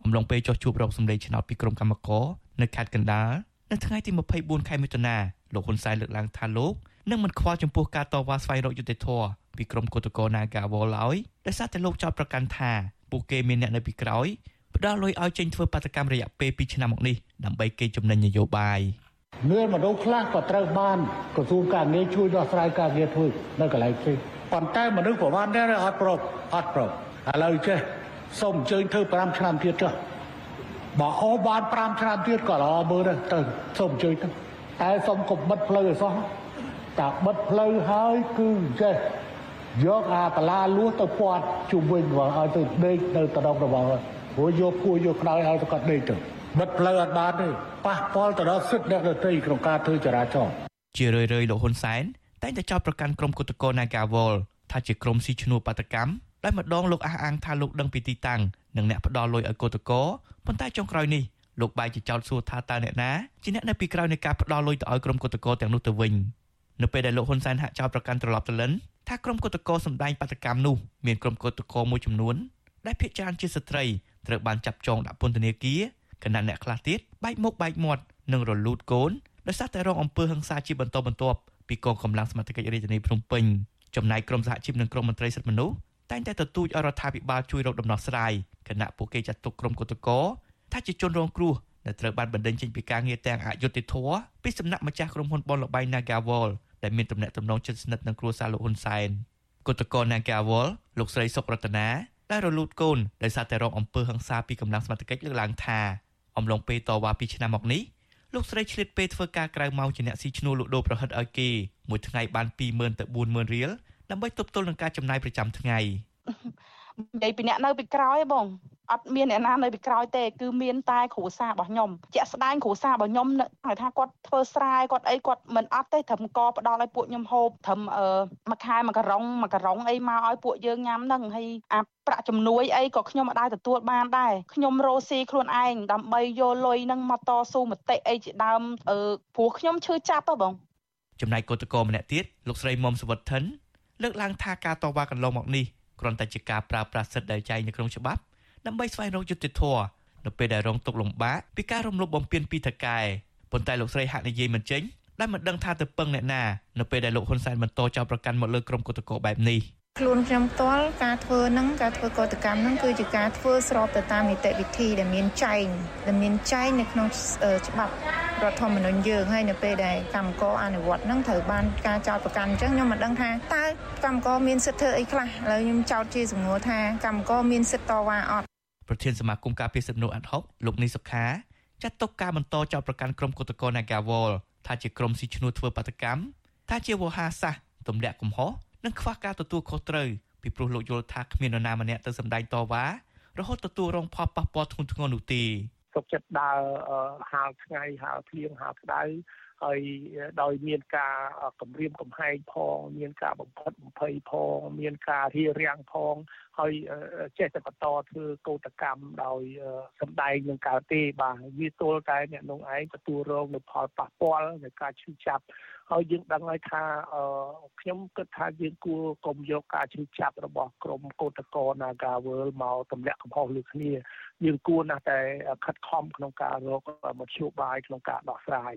អំឡុងពេលចោះជួបរកសម្លេងឆ្នោតពីក្រុមកម្មករនៅខេត្តកណ្ដាលនៅថ្ងៃទី24ខែមិថុនាលោកហ៊ុនសែនលើកឡើងថាលោកនឹងមិនខ្វល់ចំពោះការតវ៉ាស្វែងរកយុត្តិធម៌ពីក្រុមកោតក្រ Nagawal ឡើយដោយសារតែលោកចោទប្រកាន់ថាពួកគេមានអ្នកនៅពីក្រោយផ្ដល់លុយឲ្យចេញធ្វើបាតកម្មរយៈពេល2ឆ្នាំមកនេះដើម្បីគេចំណេញនយោបាយ មានមនុស្សខ្លះក៏ត្រូវបានក្រសួងការងារជួយដោះស្រាយការងារធ្វើនៅកន្លែងផ្សេងប៉ុន្តែមនុស្សប្រហែលដែរអត់ប្រកអត់ប្រកឥឡូវចេះសូមអញ្ជើញធ្វើ5ឆ្នាំទៀតចុះបើអូបាន5ឆ្នាំទៀតក៏ល្អមើលដែរទៅសូមអញ្ជើញទៅតែសូមកុំបិទផ្លូវឲ្យសោះតែបិទផ្លូវហើយគឺចេះយកអាបលាលួសទៅពាត់ជុំវិញមកឲ្យទៅដេកនៅតដងរបស់ព្រោះយកគួរយកខ្នើយឲ្យទៅគាត់ដេកទៅ បិទផ្លូវអត់បានទេប៉ះពាល់ទៅដល់សិទ្ធិអ្នកដទៃក្នុងការធ្វើចរាចរណ៍ជារឿយៗលោកហ៊ុនសែនតែងតែចោទប្រកាន់ក្រុមគុតកោ Nagawal ថាជាក្រុមស៊ីឈ្នួលបាតកម្មដែលម្ដងលោកអះអាងថាលោកដឹងពីទីតាំងនិងអ្នកផ្ដល់លុយឲ្យគុតកោប៉ុន្តែចុងក្រោយនេះលោកបាយជាចោទសួរថាតើអ្នកណាជាអ្នកនៅពីក្រោយនៃការផ្ដល់លុយទៅឲ្យក្រុមគុតកោទាំងនោះទៅវិញនៅពេលដែលលោកហ៊ុនសែនហាក់ចោទប្រកាន់ត្រឡប់ទៅលិនថាក្រុមកុតកោសម្ដែងបាតកម្មនោះមានក្រុមកុតកោមួយចំនួនដែលភ ieck ច្រើនជាស្ត្រីត្រូវបានចាប់ចងដាក់ពន្ធនាគារ ខណៈអ្នកខ្លះទៀតបែកមុខបែកមាត់និងរលូតកូនដោយសារតែរងអំពើហិង្សាជាបន្តបន្ទាប់ពីកងកម្លាំងសមត្ថកិច្ចរាជធានីភ្នំពេញចំណែកក្រមសហជីពនិងក្រមមន្ត្រីសិទ្ធិមនុស្សតែងតែទទូចឲ្យរដ្ឋាភិបាលជួយរកដំណោះស្រាយគណៈពួកគេចាត់ទុកក្រុមកុតកោថាជាជនរងគ្រោះដែលត្រូវបានបណ្តេញចេញពីការងារទាំងអយុត្តិធម៌ពីសំណាក់ម្ចាស់ក្រុមហ៊ុនបនលបៃ Nagawal ដែលមានទំនាក់ទំនងជិតស្និទ្ធនឹងគ្រួសារលោកហ៊ុនសែនគណៈកោ Nagawal លោកស្រីសុករតនាដែលរលូតកូនដោយសារតែរងអំពើហិង្សាពីកម្លាំងសមត្ថកិច្ចលើកឡើងថា អំឡុងពេលតវ៉ា2ឆ្នាំមកនេះលោកស្រីឆ្លៀតពេលធ្វើការក្រៅម៉ោងជាអ្នកស៊ីឈ្នួលលក់ដូរប្រហិតឲ្យគេមួយថ្ងៃបាន20000ទៅ40000រៀលដើម្បីទប់ទល់នឹងការចំណាយប្រចាំថ្ងៃនិយាយពីអ្នកនៅពីក្រោយបង អត់មានអ្នកណានៅពីក្រោយទេគឺមានតែគ្រូសារបស់ខ្ញុំជាក់ស្ដែងគ្រូសារបស់ខ្ញុំហៅថាគាត់ធ្វើស្រែគាត់អីគាត់មិនអត់ទេត្រឹមកផ្ដល់ឲ្យពួកខ្ញុំហូបត្រឹមអឺមួយខែមួយការ៉ុងមួយការ៉ុងអីមកឲ្យពួកយើងញ៉ាំហ្នឹងហើយអាប្រាក់ជំនួយអីក៏ខ្ញុំមិនដែរទទួលបានដែរខ្ញុំរស់ស៊ីខ្លួនឯងដើម្បីយកលុយហ្នឹងមកតស៊ូមតិអីជាដើមអឺព្រោះខ្ញុំឈឺចាប់ហ៎បងចំណែកកោតក្រម្នាក់ទៀតលោកស្រីមុំសវត្ថិនលើកឡើងថាការតវ៉ាកន្លងមកនេះគ្រាន់តែជាការប្រើប្រាស់សិទ្ធិដែលចែងនៅក្នុងច្បាប់ ដើម្បីស្វែងរកយុត្តិធម៌នៅពេលដែលរងទុក្ខលំបាកពីការរំលោភបំពានពីថកែប៉ុន្តែលោកស្រីហាក់និយាយមិនចេញដែលមិនដឹងថាទៅពឹងអ្នកណានៅពេលដែលលោកហ៊ុនសែនបន្តចោទប្រកាន់មកលើក្រុមគឧតកោបែបនេះខ្លួនខ្ញុំផ្ទាល់ការធ្វើហ្នឹងការធ្វើកតកម្មហ្នឹងគឺជាការធ្វើស្របទៅតាមនីតិវិធីដែលមានចែងដែលមានចែងនៅក្នុងច្បាប់ រដ្ឋធម្មនុញ្ញយើងហើយនៅពេលដែលកម្មករអនុវត្តនឹងត្រូវបានការចោទប្រកាន់អញ្ចឹងខ្ញុំមិនដឹងថាតើកម្មករមានសិទ្ធិធ្វើអីខ្លះឥឡូវខ្ញុំចោទជាសំណួរថាកម្មករមានសិទ្ធិតវ៉ាអត់ប្រធានសមាគមការពារសិទ្ធិមនុស្សអាត់ហុកលោកនីសុខាចាត់ទុកការបន្តចោទប្រកាន់ក្រុមគឧតកោ Nagawal ថាជាក្រុមស៊ីឈ្នួលធ្វើបាតកម្មថាជាវោហារសាស្ត្រទម្លាក់កំហុសនិងខ្វះការទទួលខុសត្រូវពីព្រោះលោកយល់ថាគ្មាននរណាម្នាក់ទៅសម្ដែងតវ៉ារហូតទទួលរងផលប៉ះពាល់ធ្ងន់ធ្ងរនោះទេ សុខចិត្តដើរហាលថ្ងៃហាលភ្លៀងហាលក្តៅ ហើយដោយមានការគម្រាមកំហែងផង មានការបំផិតបំភ័យផង មានការរារាំងផងហើយចេះតែបន្តធ្វើកោតកម្មដោយសម្ដែងនឹងកើតទេបាទវាទល់តែអ្នកនងឯងទទួលរងនូវផលប៉ះពាល់នៃការឈឺចាប់ហើយយើងដឹងហើយថាខ្ញុំគិតថាយើងគួរកុំយកការឈឺចាប់របស់ក្រមកោតកោ Nagawal មកទម្លាក់កំហុសលើគ្នាយើងគួរណាស់តែខិតខំក្នុងការរកមធ្យោបាយក្នុងការដោះស្រាយ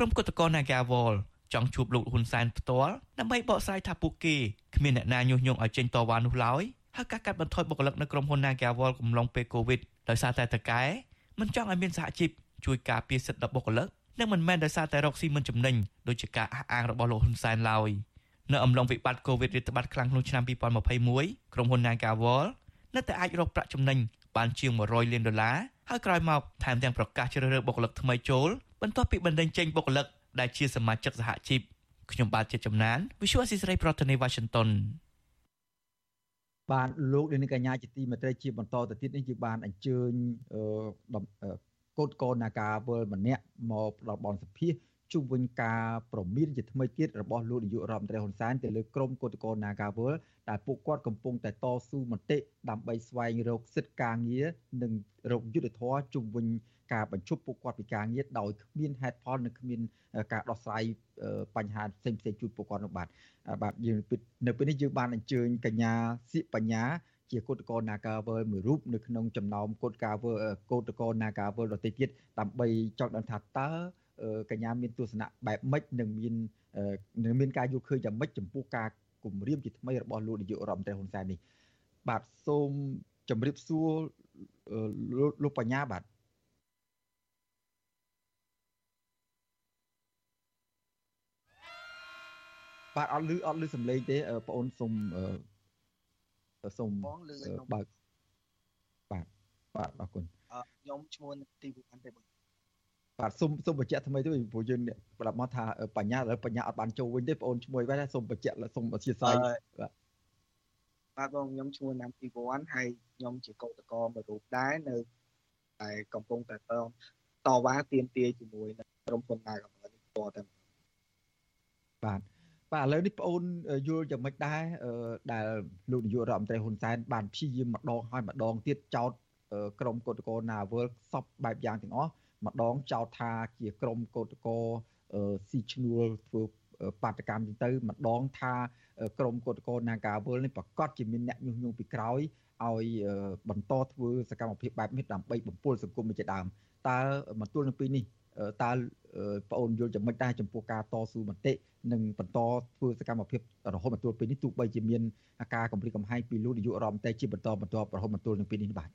ក្រុមគឧតកោ Nagawal ចង់ជួបលោកហ៊ុនសែនផ្ទាល់ដើម្បីបកស្រាយថាពួកគេគ្មានអ្នកណាញុះញង់ឲ្យចេញតវ៉ានោះឡើយហើយការកាត់បន្ថយបុគ្គលិកនៅក្រុមហ៊ុន Nagawal កំឡុងពេល Covid ដោយសារតែតកែមិនចង់ឲ្យមានសហជីពជួយការពារសិទ្ធិរបស់បុគ្គលិកនិងមិនមែនដោយសារតែរកស៊ីមិនចំណេញដោយជាការអះអាងរបស់លោកហ៊ុនសែនឡើយនៅអំឡុងវិបត្តិ Covid រាតត្បាតខ្លាំងក្នុងឆ្នាំ2021ក្រុមហ៊ុន Nagawal នៅតែអាចរកប្រាក់ចំណេញបានជាង100លានដុល្លារហើយក្រោយមកថែមទាំងប្រកាសជ្រើសរើសបុគ្គលិកថ្មីចូល បន្ទាប់ពីបណ្ដេញចេញបុគ្គលិកដែលជាសមាជិកសហជីពខ្ញុំបាទជាចំណាន Visual Assisray ប្រធានាទី Washington បាទលោកនាងកញ្ញាជាទីមេត្រីជាបន្តទៅទៀតនេះយើងបានអញ្ជើញកូនកូននាការវល់ម្នាក់មកផ្ដល់បនសភា ជុំវិញការប្រមានជាថ្មីទៀតរបស់លោកនាយករដ្ឋមន្ត្រីហ៊ុនសែនទៅលើក្រមកោតកោនាការវល់ដែលពួកគាត់កំពុងតែតស៊ូមតិដើម្បីស្វែងរកសិទ្ធិការងារនិងរកយុត្តិធម៌ជុំវិញការបញ្ឈប់ពួកគាត់ពីការងារដោយគ្មានហេតុផលនិងគ្មានការដោះស្រាយបញ្ហាផ្សេងផ្សេងជូនពួកគាត់នោះបាទបាទយើងនៅពេលនេះយើងបានអញ្ជើញកញ្ញាសៀកបញ្ញាជាកោតកោ Nagavel មួយរូបនៅក្នុងចំណោមកោតកាវើកោតកោ Nagavel ដទៃទៀតដើម្បីចង់ដឹងថាតើ កញ្ញាមានទស្សនៈបែបម៉េចនិងមាននឹងមានការយល់ឃើញយ៉ាងម៉េចចំពោះការគម្រាមជាថ្មីរបស់លោកនាយករដ្ឋមន្ត្រីហ៊ុនសែននេះបាទសូមជម្រាបសួរលោកបញ្ញាបាទបាទអត់លឺអត់លឺសំឡេងទេបងអូនសូមសូមបើកបាទបាទអរគុណខ្ញុំឈ្មោះទីវណ្ណទេបង បាទសូមសូមបញ្ជាក់ថ្មីទៅព្រោះយើងប្រាប់មកថាបញ្ញាឥឡូវបញ្ញាអត់បានចូលវិញទេបងអូនឈ្មោះវិញសូមបញ្ជាក់សូមអធិស្ឋានបាទបាទបងខ្ញុំឈ្មោះណាំទីវណ្ណហើយខ្ញុំជាកោតករមួយរូបដែរនៅតែកំពុងតែតតវ៉ាទាមទារជាមួយនឹងក្រុមហ៊ុនណាកំពុងតែតតែបាទបាទឥឡូវនេះបងអូនយល់យ៉ាងម៉េចដែរដែលលោកនាយករដ្ឋមន្ត្រីហ៊ុនសែនបានព្យាយាមម្ដងហើយម្ដងទៀតចោតក្រុមកោតកោណាវលសពបែបយ៉ាងទាំងអស់ ម្ដងចោតថាជាក្រុមកោតកោស៊ីឈ្នួលធ្វើបាតកម្មទៅម្ដងថាក្រុមកោតកោនាការវលនេះប្រកាសជាមានអ្នកញុះញង់ពីក្រោយឲ្យបន្តធ្វើសកម្មភាពបែបនេះដើម្បីបំពុលសង្គមជាដើមតើមកទល់នឹងពេលនេះតើបងអូនយល់ចំណុចដែរចំពោះការតស៊ូមតិនិងបន្តធ្វើសកម្មភាពរហូតមកទល់ពេលនេះទោះបីជាមានការគម្រាមកំហែងពីលោកនាយករដ្ឋមន្ត្រីជាបន្តបន្តរហូតមកទល់នឹងពេលនេះបាទ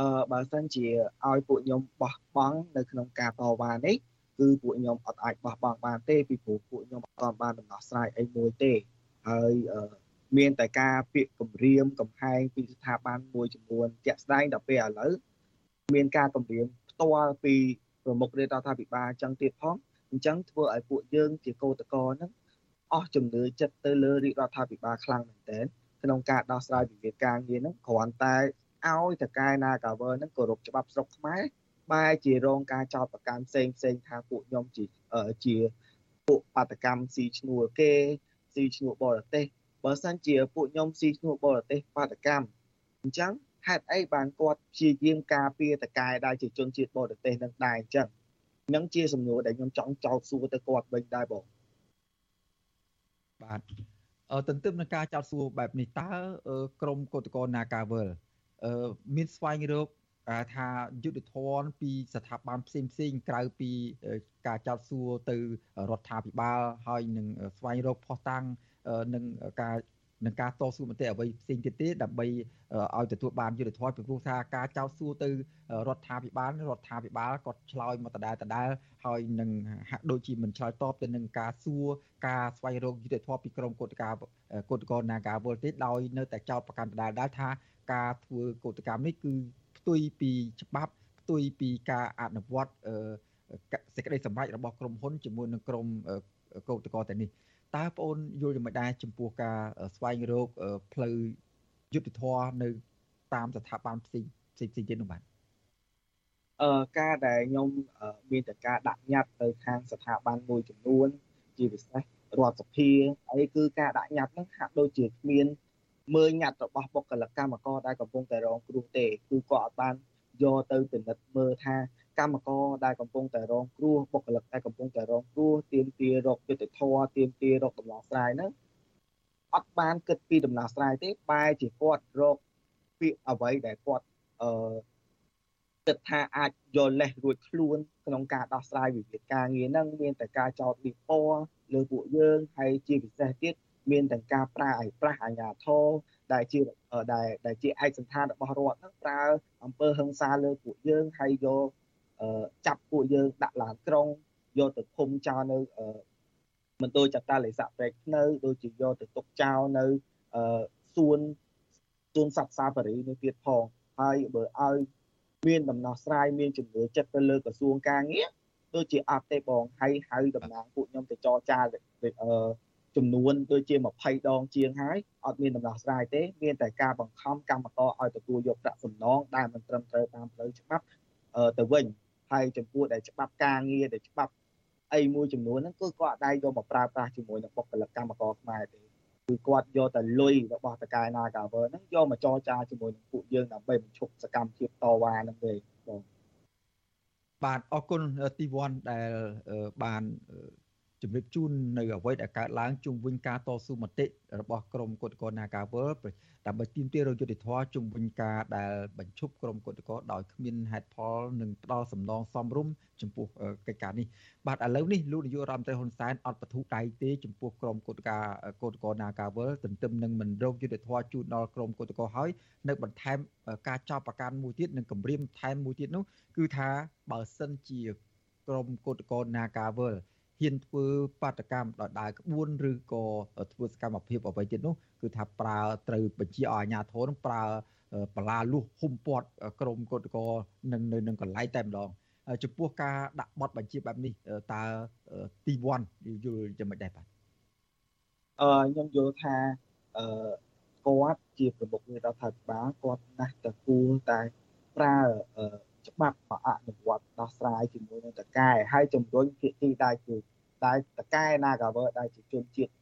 អឺបើសិនជាឲ្យពួកខ្ញុំបោះបង់នៅក្នុងការតវ៉ានេះគឺពួកខ្ញុំអត់អាចបោះបង់បានទេពីព្រោះពួកខ្ញុំអត់បានដំណោះស្រាយអីមួយទេហើយមានតែការពាក្យគម្រាមកំហែងពីស្ថាប័នមួយចំនួនជាក់ស្ដែងដល់ពេលឥឡូវមានការគម្រាមផ្ទាល់ពីប្រមុខរដ្ឋាភិបាលអញ្ចឹងទៀតផងអញ្ចឹងធ្វើឲ្យពួកយើងជាកោតក្រហ្នឹងអស់ជំនឿចិត្តទៅលើរាជរដ្ឋាភិបាលខ្លាំងមែនទែនក្នុងការដោះស្រាយវិវាទការងារហ្នឹងគ្រាន់តែ ឲ្យតកែណាកាវើហ្នឹងគោរពច្បាប់ស្រុកខ្មែរបែរជារងការចោទប្រកាន់ផ្សេងផ្សេងថាពួកខ្ញុំជាជាពួកបាតកម្មស៊ីឈ្នួលគេស៊ីឈ្នួលបរទេសបើសិនជាពួកខ្ញុំស៊ីឈ្នួលបរទេសបាតកម្មអញ្ចឹងហេតុអីបានគាត់ព្យាយាមការពារតកែដែលជាជនជាតិបរទេសនឹងដែរអញ្ចឹងនឹងជាសំណួរដែលខ្ញុំចង់ចោទសួរទៅគាត់វិញដែរបងបាទអឺទន្ទឹមនឹងការចោទសួរបែបនេះតើក្រមកោតក្រ Nagavel អឺ មានស្វែងរកថាយុទ្ធធនពីស្ថាប័នផ្សេងផ្សេងក្រៅពីការចោទសួរទៅរដ្ឋាភិបាលហើយនឹងស្វែងរកផុសតាំងនឹងការ នឹងការតស៊ូមតិអ្វីផ្សេងទៀតទេដើម្បីឲ្យទទួលបានយុត្តិធម៌ពីព្រោះថាការចោទសួរទៅរដ្ឋាភិបាលរដ្ឋាភិបាលគាត់ឆ្លើយមកដដែលដដែលហើយនឹងហាក់ដូចជាមិនឆ្លើយតបទៅនឹងការសួរការស្វែងរកយុត្តិធម៌ពីក្រមកោតការកោតករនាការវល់ទេដោយនៅតែចោទប្រកាន់ដដែលដែរថាការធ្វើកោតកម្មនេះគឺផ្ទុយពីច្បាប់ផ្ទុយពីការអនុវត្តសេចក្តីសម្រេចរបស់ក្រមហ៊ុនជាមួយនឹងក្រមកោតករតែនេះ តើបងអូនយល់យ៉ាងម៉េចដែរចំពោះការស្វែងរកផ្លូវយុទ្ធធរនៅ តាមស្ថាប័នផ្សេងផ្សេងទៀតនោះបាទអឺការដែលខ្ញុំមានតែការដាក់ញត្តិទៅខាងស្ថាប័នមួយចំនួន ជាពិសេសរដ្ឋសភាអីគឺការដាក់ញត្តិហ្នឹងហាក់ដូចជាគ្មានមើលញត្តិរបស់បុគ្គលិកកម្មករដែលកំពុងតែរងគ្រោះទេគឺគាត់អត់បានយកទៅពិនិត្យមើលថា កម្មករដែលកំពុងតែរងគ្រោះបុគ្គលិកដែលកំពុងតែរងគ្រោះទាមទាររកយុត្តិធម៌ទាមទាររកដំណោះស្រាយហ្នឹងអត់បានគិតពីដំណោះស្រាយទេបែរជាគាត់រកពាក្យអ្វីដែលគាត់អឺគិតថាអាចយកលេសរួចខ្លួនក្នុងការដោះស្រាយវិវាទការងារហ្នឹងមានតែការចោទលិពណ៌លើពួកយើងហើយជាពិសេសទៀតមានទាំងការប្រើឲ្យប្រាស់អាញាធរដែលជាដែលដែលជាឯកសន្តានរបស់រដ្ឋហ្នឹងប្រើអំពើហិង្សាលើពួកយើងហើយយក ចាប់ពួកយើងដាក់ឡានក្រុងយកទៅឃុំចោលនៅមណ្ឌលចតាលិស័កព្រែកភ្នៅដូចជាយកទៅទុកចោលនៅសួនសួនសត្វសាបារីនេះទៀតផងហើយបើឲ្យមានដំណោះស្រាយមានជំនឿចិត្តទៅលើក្រសួងការងារដូចជាអត់ទេបងហើយហៅតំណាងពួកខ្ញុំទៅចរចាអឺចំនួនដូចជា20ដងជាងហើយអត់មានដំណោះស្រាយទេមានតែការបង្ខំកម្មករឲ្យទទួលយកប្រាក់សំណងដែលមិនត្រឹមត្រូវតាមផ្លូវច្បាប់ទៅវិញ ហើយចំពោះដែលច្បាប់ការងារដែលច្បាប់អីមួយចំនួនហ្នឹងគឺគាត់អាចយកមកប្រើប្រាស់ជាមួយនឹងបុគ្គលិកកម្មករខ្មែរទេគឺគាត់យកតែលុយរបស់តកែ Nagawer ហ្នឹងយកមកចរចាជាមួយនឹងពួកយើងដើម្បីបញ្ឈប់សកម្មភាពតវ៉ាហ្នឹងទេបងបាទអរគុណទីវ័នដែលបាន ជំរាបជូននៅអ្វីដែលកើតឡើងជុំវិញការតស៊ូមតិរបស់ក្រមគុតកោនាការវលដើម្បីទាមទាររយុទ្ធធរជុំវិញការដែលបញ្ឈប់ក្រមគុតកោដោយគ្មានហេតុផលនិងផ្ដល់សំណងសមរម្យចំពោះកិច្ចការនេះបាទឥឡូវនេះលោកនាយករដ្ឋមន្ត្រីហ៊ុនសែនអត់បទុដៃទេចំពោះក្រមគុតការគុតកោនាការវលទន្ទឹមនឹងមិនរកយុទ្ធធរជូនដល់ក្រមគុតកោហើយនៅបន្ថែមការចោទប្រកាន់មួយទៀតនិងគម្រាមថែមមួយទៀតនោះគឺថាបើសិនជាក្រមគុតកោនាការវល ហ៊ានធ្វើបាតកម្មដោយដើរក្បួនឬក៏ធ្វើសកម្មភាពអ្វីទៀតនោះគឺថាប្រើត្រូវបញ្ជាឲ្យអាជ្ញាធរនឹងប្រើបលាលួសហុំព័ទ្ធក្រមកោតកោនឹងនៅនឹងកន្លែងតែម្ដងចំពោះការដាក់បទបញ្ជាបែបនេះតើទីវ័នយល់យ៉ាងម៉េចដែរបាទអឺខ្ញុំយល់ថាអឺគាត់ជាប្រមុខនៃរដ្ឋាភិបាលគាត់ណាស់តែគួរតែប្រើ ច្បាប់មកអនុវត្តដោះស្រាយជាមួយនឹងតកែហើយជំរុញភាគីដែលគឺដែលតកែ Nagawer ដែលជាជនជាតិ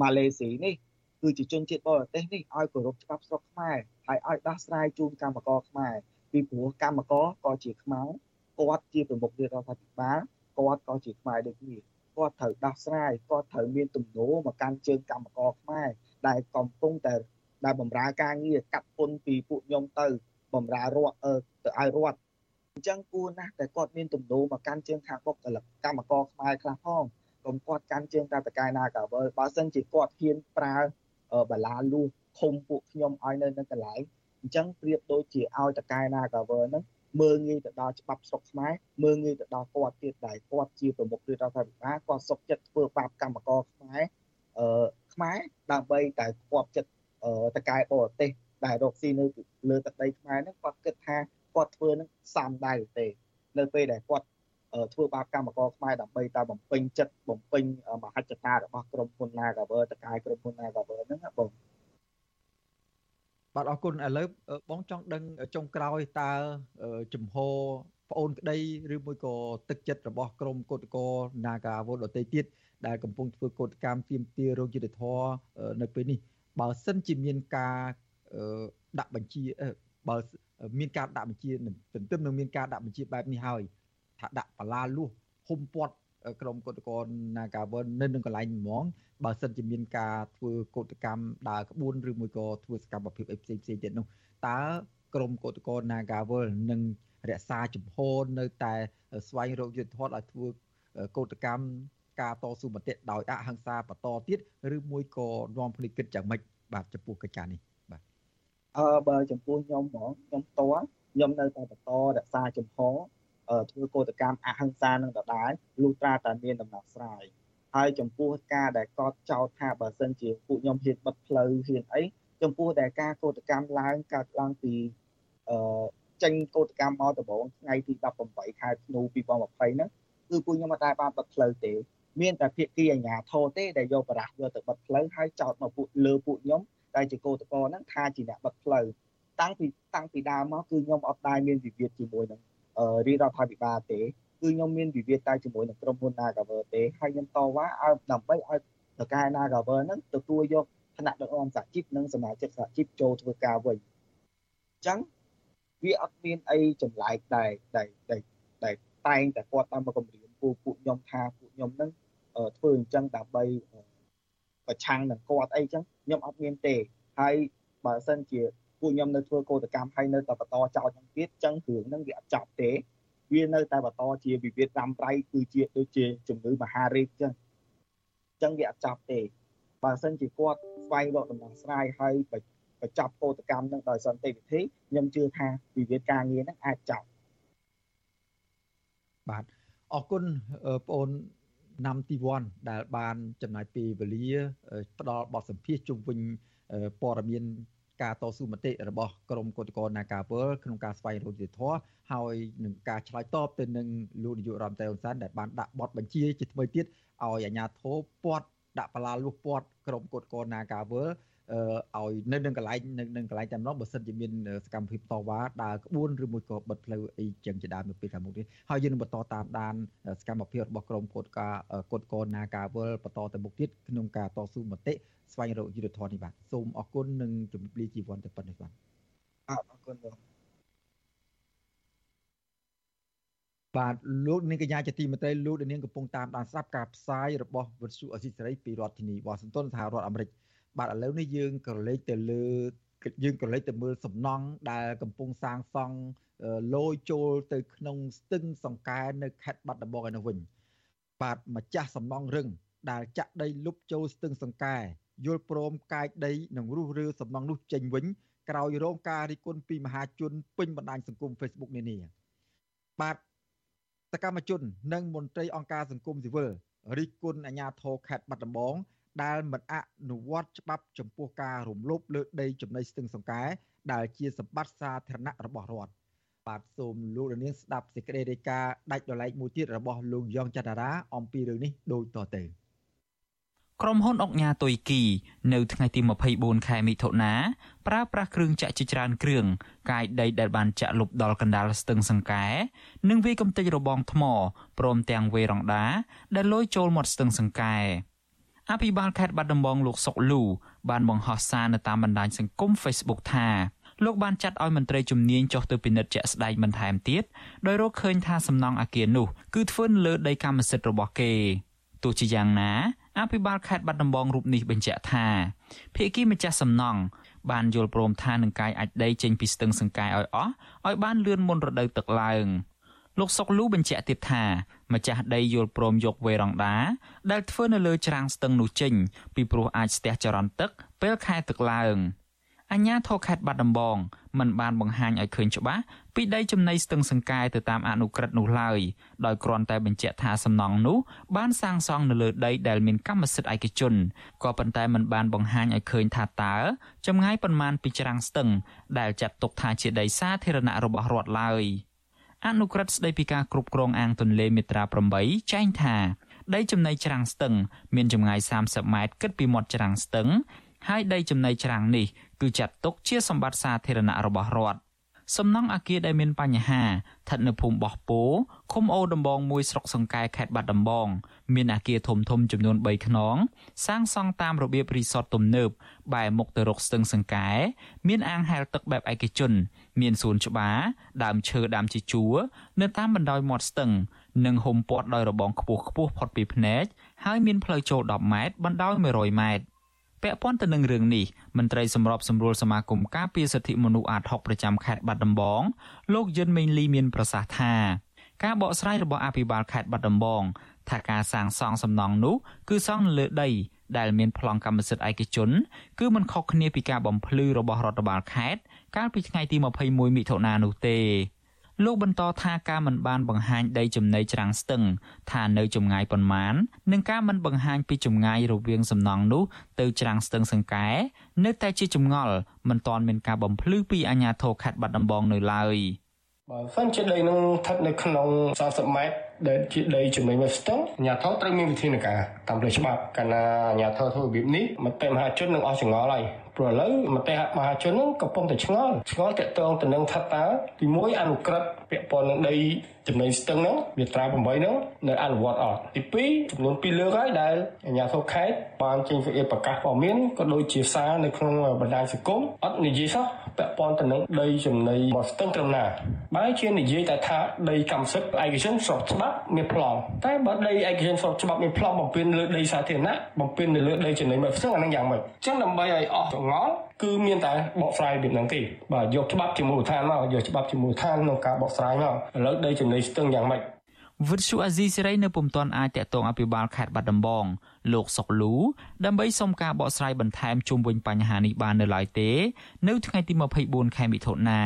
ម៉ាឡេស៊ីនេះគឺជាជនជាតិបរទេសនេះឲ្យគោរពច្បាប់ស្រុកខ្មែរហើយឲ្យដោះស្រាយជូនកម្មករខ្មែរពីព្រោះកម្មករក៏ជាខ្មែរគាត់ជាប្រមុខរដ្ឋាភិបាលគាត់ក៏ជាខ្មែរដូចគ្នាគាត់ត្រូវដោះស្រាយគាត់ត្រូវមានទំនោរមកកាន់ជើងកម្មករខ្មែរដែលកំពុងតែដែលបម្រើការងារកាត់ពុនពីពួកខ្ញុំទៅបម្រើរដ្ឋទៅឲ្យរដ្ឋ អញ្ចឹងគួរណាស់តែគាត់មានទំនោរមកកាន់ជើងខាងបុគ្គលិកកម្មករខ្មែរខ្លះផងកុំគាត់កាន់ជើងតែតកែណាកាវើបើសិនជាគាត់ហ៊ានប្រើបាឡាលូឃុំពួកខ្ញុំឲ្យនៅនៅកន្លែងអញ្ចឹងប្រៀបដូចជាឲ្យតកែណាកាវើហ្នឹងមើងងាយទៅដល់ច្បាប់ស្រុកខ្មែរមើងងាយទៅដល់គាត់ទៀតដែលគាត់ជាប្រមុខរដ្ឋាភិបាលគាត់សុកចិត្តធ្វើបាបកម្មករខ្មែរអឺខ្មែរដើម្បីតែគាត់ចិត្តតកែបរទេសដែលរកស៊ីនៅលើទឹកដីខ្មែរហ្នឹងគាត់គិតថា គាត់ធ្វើនឹងសំដៅទេ នៅពេលដែលគាត់ធ្វើបាបកម្មករខ្មែរដើម្បីតែបំពេញចិត្តបំពេញមហិច្ឆតារបស់ក្រុមហ៊ុន Nagawer តកាយក្រុមហ៊ុន Nagawer ហ្នឹងបងបាទអរគុណឥឡូវបងចង់ដឹងចុងក្រោយតើជំហរប្អូនក្តីឬមួយក៏ទឹកចិត្តរបស់ក្រមកោតកោ Nagawer ដទៃទៀតដែលកំពុងធ្វើកោតកម្មទាមទាររោគយុទ្ធធរនៅពេលនេះបើសិនជាមានការដាក់បញ្ជាបើ មានការដាក់បញ្ជាទន្ទឹមនឹងមានការដាក់បញ្ជាបែបនេះហើយថាដាក់បលាលួសហុំពាត់ក្រុមកោតក្រ Nagawer នៅនឹងកន្លែងហ្មងបើសិនជាមានការធ្វើកោតកម្មដើរក្បួនឬមួយក៏ធ្វើសកម្មភាពអីផ្សេងផ្សេងទៀតនោះតើក្រុមកោតក្រ Nagawer នឹងរក្សាជំហរនៅតែស្វែងរកយុទ្ធធម៌ឲ្យធ្វើកោតកម្មការតស៊ូមតិដោយអហិង្សាបន្តទៀតឬមួយក៏នាំគ្នាគិតយ៉ាងម៉េចបាទចំពោះកិច្ចការនេះបាទ អឺបើចំពោះខ្ញុំហ្មងខ្ញុំតខ្ញុំនៅតែបន្តរក្សាចំហធ្វើកោតកម្មអហិង្សានឹងដដែលលុះត្រាតែមានដំណោះស្រាយហើយចំពោះការដែលកត់ចោទថាបើសិនជាពួកខ្ញុំហ៊ានបិទផ្លូវហ៊ានអីចំពោះតែការកោតកម្មឡើងកើតឡើងពីអឺចេញកោតកម្មមកដំបូងថ្ងៃទី18ខែធ្នូ2020ហ្នឹងគឺពួកខ្ញុំអត់ដែលបានបិទផ្លូវទេ មានតែភាគីអាជ្ញាធរទេដែលយកបរាសយកទៅបិទផ្លូវហើយចោទមកពួកលើពួកខ្ញុំ ដែលជាកោតក្រហ្នឹងថាជាអ្នកបិទផ្លូវតាំងពីតាំងពីដើមមកគឺខ្ញុំអត់ដែលមានវិវាទជាមួយនឹងរាជរដ្ឋាភិបាលទេគឺខ្ញុំមានវិវាទតែជាមួយនឹងក្រុមហ៊ុន Nagaver ទេហើយខ្ញុំតវ៉ាឲ្យដើម្បីឲ្យតកែ Nagaver ហ្នឹងទទួលយកឋានៈដឹកនាំសហជីពនិងសមាជិកសហជីពចូលធ្វើការវិញអញ្ចឹងវាអត់មានអីចម្លែកដែរដែលដែលតែតែងតែគាត់តាមមកគម្រាមពួកពួកខ្ញុំថាពួកខ្ញុំហ្នឹងធ្វើអញ្ចឹងដើម្បី ប្រឆាំងនឹងគាត់អីចឹងខ្ញុំអត់មានទេហើយបើសិនជាពួកខ្ញុំនៅធ្វើកោតកម្មហើយនៅតែបន្តចោទហ្នឹងទៀតចឹងរឿងហ្នឹងវាអត់ចប់ទេវានៅតែបន្តជាវិវាទតាមប្រៃគឺជាដូចជាជំងឺមហារីកចឹងចឹងវាអត់ចប់ទេបើសិនជាគាត់ស្វែងរកដំណោះស្រាយហើយបញ្ចប់កោតកម្មនឹងដោយសន្តិវិធីខ្ញុំជឿថាវិវាទការងារនឹងអាចចប់បាទអរគុណបងអូន ណាំទីវ័នដែលបានចំណាយពេលវេលាផ្ដល់បទសម្ភាសជុំវិញព័ត៌មានការតស៊ូមតិរបស់ក្រមកោតក្រ Nagawal ក្នុងការស្វែងរកយុត្តិធម៌ហើយនឹងការឆ្លើយតបទៅនឹងលោកនាយករដ្ឋមន្ត្រីហ៊ុនសែនដែលបានដាក់បទបញ្ជាជាថ្មីទៀតឲ្យអាជ្ញាធរពាត់ដាក់បលាលុះពាត់ក្រមកោតក្រ Nagawal ឲ្យនៅនឹងកន្លែងនៅនឹងកន្លែងតែម្ដងបើសិនជាមានសកម្មភាពតវ៉ាដើរក្បួនឬមួយក៏បិទផ្លូវអីចឹងជាដើមនៅពេលខាងមុខនេះហើយយើងនឹងបន្តតាមដានសកម្មភាពរបស់ក្រមកោតការកោតកោ Nagawal បន្តទៅមុខទៀតក្នុងការតស៊ូមតិស្វែងរកយុទ្ធធននេះបាទសូមអរគុណនិងជម្រាបលាជីវ័នតែប៉ុណ្្នេះបាទអរគុណបងបាទលោកនាងកញ្ញាជាទីមេត្រីលោកនាងកំពុងតាមដានស្ដាប់ការផ្សាយរបស់វិទ្យុអស៊ីសេរីពីរដ្ឋធានីវ៉ាស៊ីនតោនសហរដ្ឋអាមេរិក បាទឥឡូវនេះយើងក៏លេចទៅលើយើងក៏លេចទៅមើលសំណង់ដែលកំពុងសាងសង់លយចូលទៅក្នុងស្ទឹងសង្កែនៅខេត្តបាត់ដំបងឯនោះវិញបាទម្ចាស់សំណង់រឹងដែលចាក់ដីលុបចូលស្ទឹងសង្កែយល់ព្រមកាយដីនិងរុះរើសំណង់នោះចេញវិញក្រោយរងការរិះគន់ពីមហាជនពេញបណ្ដាញសង្គម Facebook នានាបាទសកម្មជន និងមន្ត្រីអង្គការសង្គមស៊ីវិលរិះគន់អាជ្ញាធរខេត្តបាត់ដំបង ដែលមិនអនុវត្តច្បាប់ចំពោះការរំលោភលើដីចំណីស្ទឹងសង្កែដែលជាសម្បត្តិសាធារណៈរបស់រដ្ឋបាទសូមលោកនាងស្ដាប់សេចក្តីរាយការណ៍ដាច់ដោយឡែកមួយទៀតរបស់លោកយ៉ងច័ន្ទរាអំពីរឿងនេះដូចតទៅក្រុមហ៊ុនអុកញ៉ាតុយគី នៅថ្ងៃទី24ខែមិថុនាប្រើប្រាស់គ្រឿងចាក់ជាច្រើនគ្រឿងកាយដីដែលបានចាក់លុបដល់កណ្ដាលស្ទឹងសង្កែនិងវាយកំទេចរបងថ្មព្រមទាំងវេរ៉ង់ដាដែលលយចូលមាត់ស្ទឹងសង្កែ អភិបាលខេត្តបាត់ដំបងលោកសុកលូបានបង្ហោះសារនៅតាមបណ្ដាញសង្គម Facebook ថាលោកបានចាត់ឲ្យមន្ត្រីជំនាញចុះទៅពិនិត្យជាក់ស្ដែងបន្ថែមទៀតដោយរកឃើញថាសំណង់អគារនោះគឺធ្វើនៅលើដីកម្មសិទ្ធិរបស់គេទោះជាយ៉ាងណាអភិបាលខេត្តបាត់ដំបងរូបនេះបញ្ជាក់ថាភៀកគីម្ចាស់សំណង់បានយល់ព្រមថានឹងកាយអាចដីចេញពីស្ទឹងសង្កែឲ្យអស់ឲ្យបានលឿនមុនរដូវទឹកឡើងលោកសុកលូបញ្ជាក់ទៀតថា ម្ចាស់ដីយល់ព្រមយកវេរ៉ង់ដាដែលធ្វើនៅលើច្រាំងស្ទឹងនោះចេញពីព្រោះអាចស្ទះចរន្តទឹកពេលខែទឹកឡើងអញ្ញាធរខេត្តបាត់ដំបងមិនបានបង្ហាញឲ្យឃើញច្បាស់ពីដីចំណីស្ទឹងសង្កែទៅតាមអនុក្រឹត្យនោះឡើយដោយគ្រាន់តែបញ្ជាក់ថាសំណង់នោះបានសាងសង់នៅលើដីដែលមានកម្មសិទ្ធិឯកជនក៏ប៉ុន្តែមិនបានបង្ហាញឲ្យឃើញថាតើចម្ងាយប៉ុន្មានពីច្រាំងស្ទឹងដែលចាត់ទុកថាជាដីសាធារណៈរបស់រដ្ឋឡើយ។ អនុក្រឹត្យស្តីពីការគ្រប់គ្រងអាងទន្លេមេត្រា8ចែងថាដីចំណីច្រាំងស្ទឹង មានចម្ងាយ30ម៉ែត្រគិតពីមាត់ច្រាំងស្ទឹងហើយដីចំណីច្រាំងនេះគឺចាត់ទុកជាសម្បត្តិសាធារណៈរបស់រដ្ឋ សំណង់អាគារដែលមានបញ្ហាស្ថិតនៅភូមិបោះពោឃុំអូដំបងមួយស្រុកសង្កែខេត្តបាត់ដំបងមានអាគារធំធំចំនួន3ខ្នងសាងសង់តាមរបៀបរីសតទំនើបបែរមុខទៅរកស្ទឹងសង្កែមានអាងហែលទឹកបែបឯកជន មានសួនច្បារដើមឈើដើមជាជួរនៅតាមបណ្ដោយមាត់ស្ទឹងនិងហុំព័ទ្ធដោយរបងខ្ពស់ខ្ពស់ផុតពីភ្នែកហើយមានផ្លូវចូល10ម៉ែត្របណ្ដោយ100ម៉ែត្រ ពាក់ព័ន្ធទៅនឹងរឿងនេះមន្ត្រីសម្របសម្រួលសមាគមការពារសិទ្ធិមនុស្សអាត6ប្រចាំខេត្តបាត់ដំបងលោកយុនមេងលីមានប្រសាសន៍ថាការបកស្រាយរបស់អភិបាលខេត្តបាត់ដំបងថាការសាងសង់សំណង់នោះគឺសង់នៅលើដីដែលមានប្លង់កម្មសិទ្ធិឯកជនគឺមិនខុសគ្នាពីការបំភ្លឺរបស់រដ្ឋបាលខេត្តកាលពីថ្ងៃទី21មិថុនានោះទេ លោកបន្តថាការមិនបានបង្ហាញដីចំណីច្រាំងស្ទឹង ថានៅចម្ងាយប៉ុន្មាននិងការមិនបង្ហាញពីចម្ងាយរវាងសំណង់នោះទៅច្រាំងស្ទឹងសង្កែនៅតែជាចម្ងល់មិនទាន់មានការបំភ្លឺពីអាជ្ញាធរខេត្តបាត់ដំបងនៅឡើយបើសិនជាដីនឹងស្ថិតនៅក្នុង30ម៉ែត្រដែលជាដីចំណីមួយស្ទឹងអាជ្ញាធរត្រូវមានវិធានការតាមផ្លូវច្បាប់កាលណាអាជ្ញាធរធ្វើរបៀបនេះមតិមហាជននឹងអស់ចង្អល់ហើយ ព្រោះឥឡូវមតិមហាជននឹងកំពុងតែឆ្ងល់ឆ្ងល់តាក់ទងទៅនឹងថាតើទី1អនុក្រឹត្យពាក់ព័ន្ធនឹងដីចំណីស្ទឹងហ្នឹងវាត្រា8ហ្នឹងនៅអនុវត្តអត់ទី2ចំនួន2លើកហើយដែលអាជ្ញាធរខេត្តបានចេញសេចក្តីប្រកាសព័ត៌មានក៏ដូចជាសារនៅក្នុងបណ្ដាញសង្គមអត់និយាយសោះ ពាក់ព័ន្ធទៅនឹងដីចំណីមកស្ទឹងត្រឹមណាបើជានិយាយតែថាដីកម្មសិទ្ធិឯកជនស្របច្បាប់មានប្លង់តែបើដីឯកជនស្របច្បាប់មានប្លង់បំពេញលើដីសាធារណៈបំពេញនៅលើដីចំណីមកស្ទឹងអានឹងយ៉ាងម៉េចអញ្ចឹងដើម្បីឲ្យអស់ចងល់គឺមានតែបកស្រាយពីនឹងទេបាទយកច្បាប់ជាមូលដ្ឋានមកយកច្បាប់ជាមូលដ្ឋានក្នុងការបកស្រាយមកឥឡូវដីចំណីស្ទឹងយ៉ាងម៉េច វិទ្យុអាស៊ីសេរីនៅពុំទាន់អាចតតងអភិបាលខេត្តបាត់ដំបងលោកសុកលូដើម្បីសុំការបកស្រាយបន្ថែមជុំវិញបញ្ហានេះបាននៅឡើយទេ នៅថ្ងៃទី24ខែមិថុនា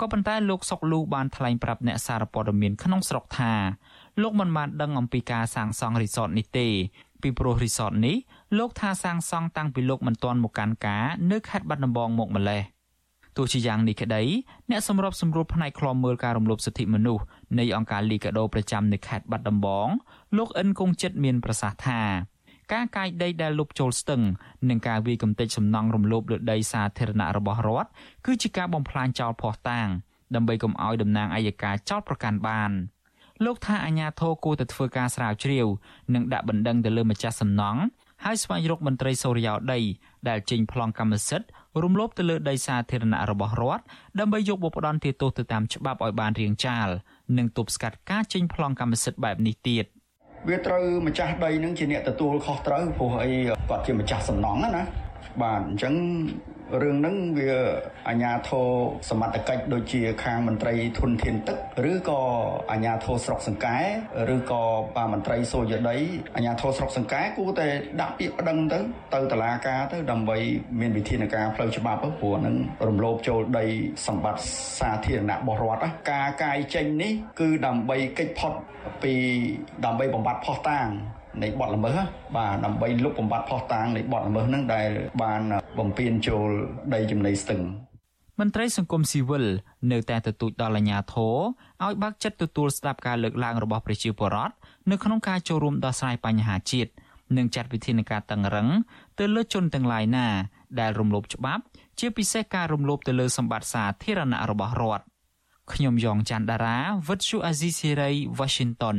ក៏ប៉ុន្តែលោកសុកលូបានថ្លែងប្រាប់អ្នកសារព័ត៌មានក្នុងស្រុកថាលោកមិនបានដឹងអំពីការសាងសង់រីសតនេះទេ ពីព្រោះរីសតនេះលោកថាសាងសង់តាំងពីលោកមិនទាន់មកកាន់ការនៅខេត្តបាត់ដំបងមកម្លេះ ទោះជាយ៉ាងនេះក្តីអ្នកសម្របសម្រួលផ្នែកឃ្លាំមើលការរំលោភសិទ្ធិមនុស្សនៃអង្គការលីកាដូប្រចាំនៅខេត្តបាត់ដំបងលោកអិនគង់ចិត្តមានប្រសាសន៍ថាការកាយដីដែលលុបចូលស្ទឹងនិងការវាយកំទេចសំណង់រំលោភលើដីសាធារណៈរបស់រដ្ឋគឺជាការបំផ្លាញចោលភ័ស្តុតាងដើម្បីកុំឲ្យតំណាងអัยការចោទប្រកាន់បានលោកថាអាញាធរគួរតែធ្វើការស្រាវជ្រាវនិងដាក់បណ្ដឹងទៅលើម្ចាស់សំណង់ហើយស្វែងរកមន្ត្រីសូរិយោដី ដែលចេញប្លង់កម្មសិទ្ធិរំលោភទៅលើដីសាធារណៈរបស់រដ្ឋដើម្បីយកបុព្វដន្ទាទោសទៅតាមច្បាប់ឲ្យបានរៀងចាលនិងទប់ស្កាត់ការចេញប្លង់កម្មសិទ្ធិបែបនេះទៀតវាត្រូវម្ចាស់ដីនឹងជាអ្នកទទួលខុសត្រូវព្រោះអីគាត់ជាម្ចាស់សំណង់ណាបាទអញ្ចឹង រឿងហ្នឹងវាអាជ្ញាធរសមត្ថកិច្ចដូចជាខាងមន្ត្រីធនធានទឹកឬក៏អាជ្ញាធរស្រុកសង្កែឬក៏បាមន្ត្រីសូយដីអាជ្ញាធរស្រុកសង្កែគួរតែដាក់ពាក្យប្តឹងទៅទៅតុលាការទៅដើម្បីមានវិធានការផ្លូវច្បាប់ព្រោះនឹងរំលោភចូលដីសម្បត្តិសាធារណៈរបស់រដ្ឋការកាយចេញនេះគឺដើម្បីកិច្ចផុតពីដើម្បីបំបត្តិផុសតាង នៃបទល្មើសបាទដើម្បីលុបបំបត្តិផុសតាងនៃបទល្មើសហ្នឹងដែលបានបំពេញចូលដីចំណីស្ទឹងមន្ត្រីសង្គមស៊ីវិលនៅតែទទូចដល់អាជ្ញាធរឲ្យបើកចិត្តទទួលស្ដាប់ការលើកឡើងរបស់ប្រជាពលរដ្ឋនៅក្នុងការចូលរួមដោះស្រាយបញ្ហាជាតិនិងចាត់វិធានការតឹងរឹងទៅលើជនទាំងឡាយណា ដែលរំលោភច្បាប់ ជាពិសេសការរំលោភទៅលើសម្បត្តិសាធារណៈរបស់រដ្ឋខ្ញុំយ៉ងច័ន្ទដារាវិទ្យុអាស៊ីសេរី Washington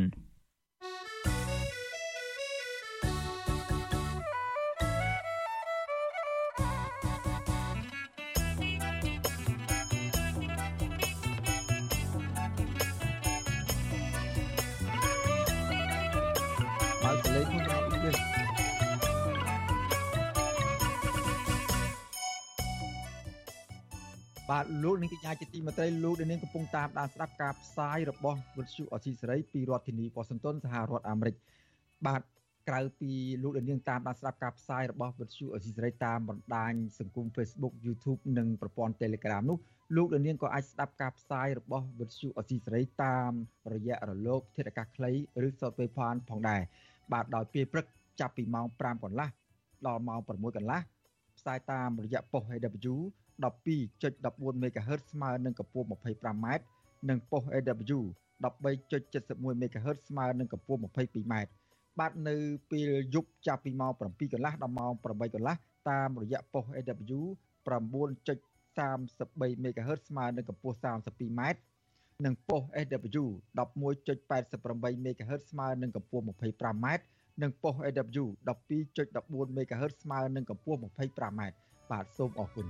បាទលោកនាងកញ្ញាជាទីមេត្រីលោកនាងកំពុងតាមដានស្ដាប់ការផ្សាយរបស់វិទ្យុអស៊ីសេរីពីរដ្ឋធានីវ៉ាស៊ីនតោនសហរដ្ឋអាមេរិកបាទក្រៅពីលោកនាងតាមដានស្ដាប់ការផ្សាយរបស់វិទ្យុអស៊ីសេរីតាមបណ្ដាញសង្គម Facebook YouTube និងប្រព័ន្ធ Telegram នោះលោកនាងក៏អាចស្ដាប់ការផ្សាយរបស់វិទ្យុអស៊ីសេរីតាមរយៈរលក ធាតុអាកាសខ្លីឬ Shortwave ផងដែរបាទដោយពេលព្រឹកចាប់ពីម៉ោង5កន្លះដល់ម៉ោង6កន្លះផ្សាយតាមរយៈប៉ុស AW 12.14 MHz ស្មើនឹងកម្ពស់ 25m និងប៉ុស AW 13.71 MHz ស្មើនឹងកម្ពស់ 22m បាទនៅពេលយប់ចាប់ពីម៉ោង7កន្លះដល់ម៉ោង8កន្លះតាមរយៈប៉ុស AW 9.33 MHz ស្មើនឹងកម្ពស់ 32m និងប៉ុស SW 11.88 MHz ស្មើនឹងកម្ពស់ 25m និងប៉ុស AW 12.14 MHz ស្មើនឹងកម្ពស់ 25m បាទសូមអរគុណ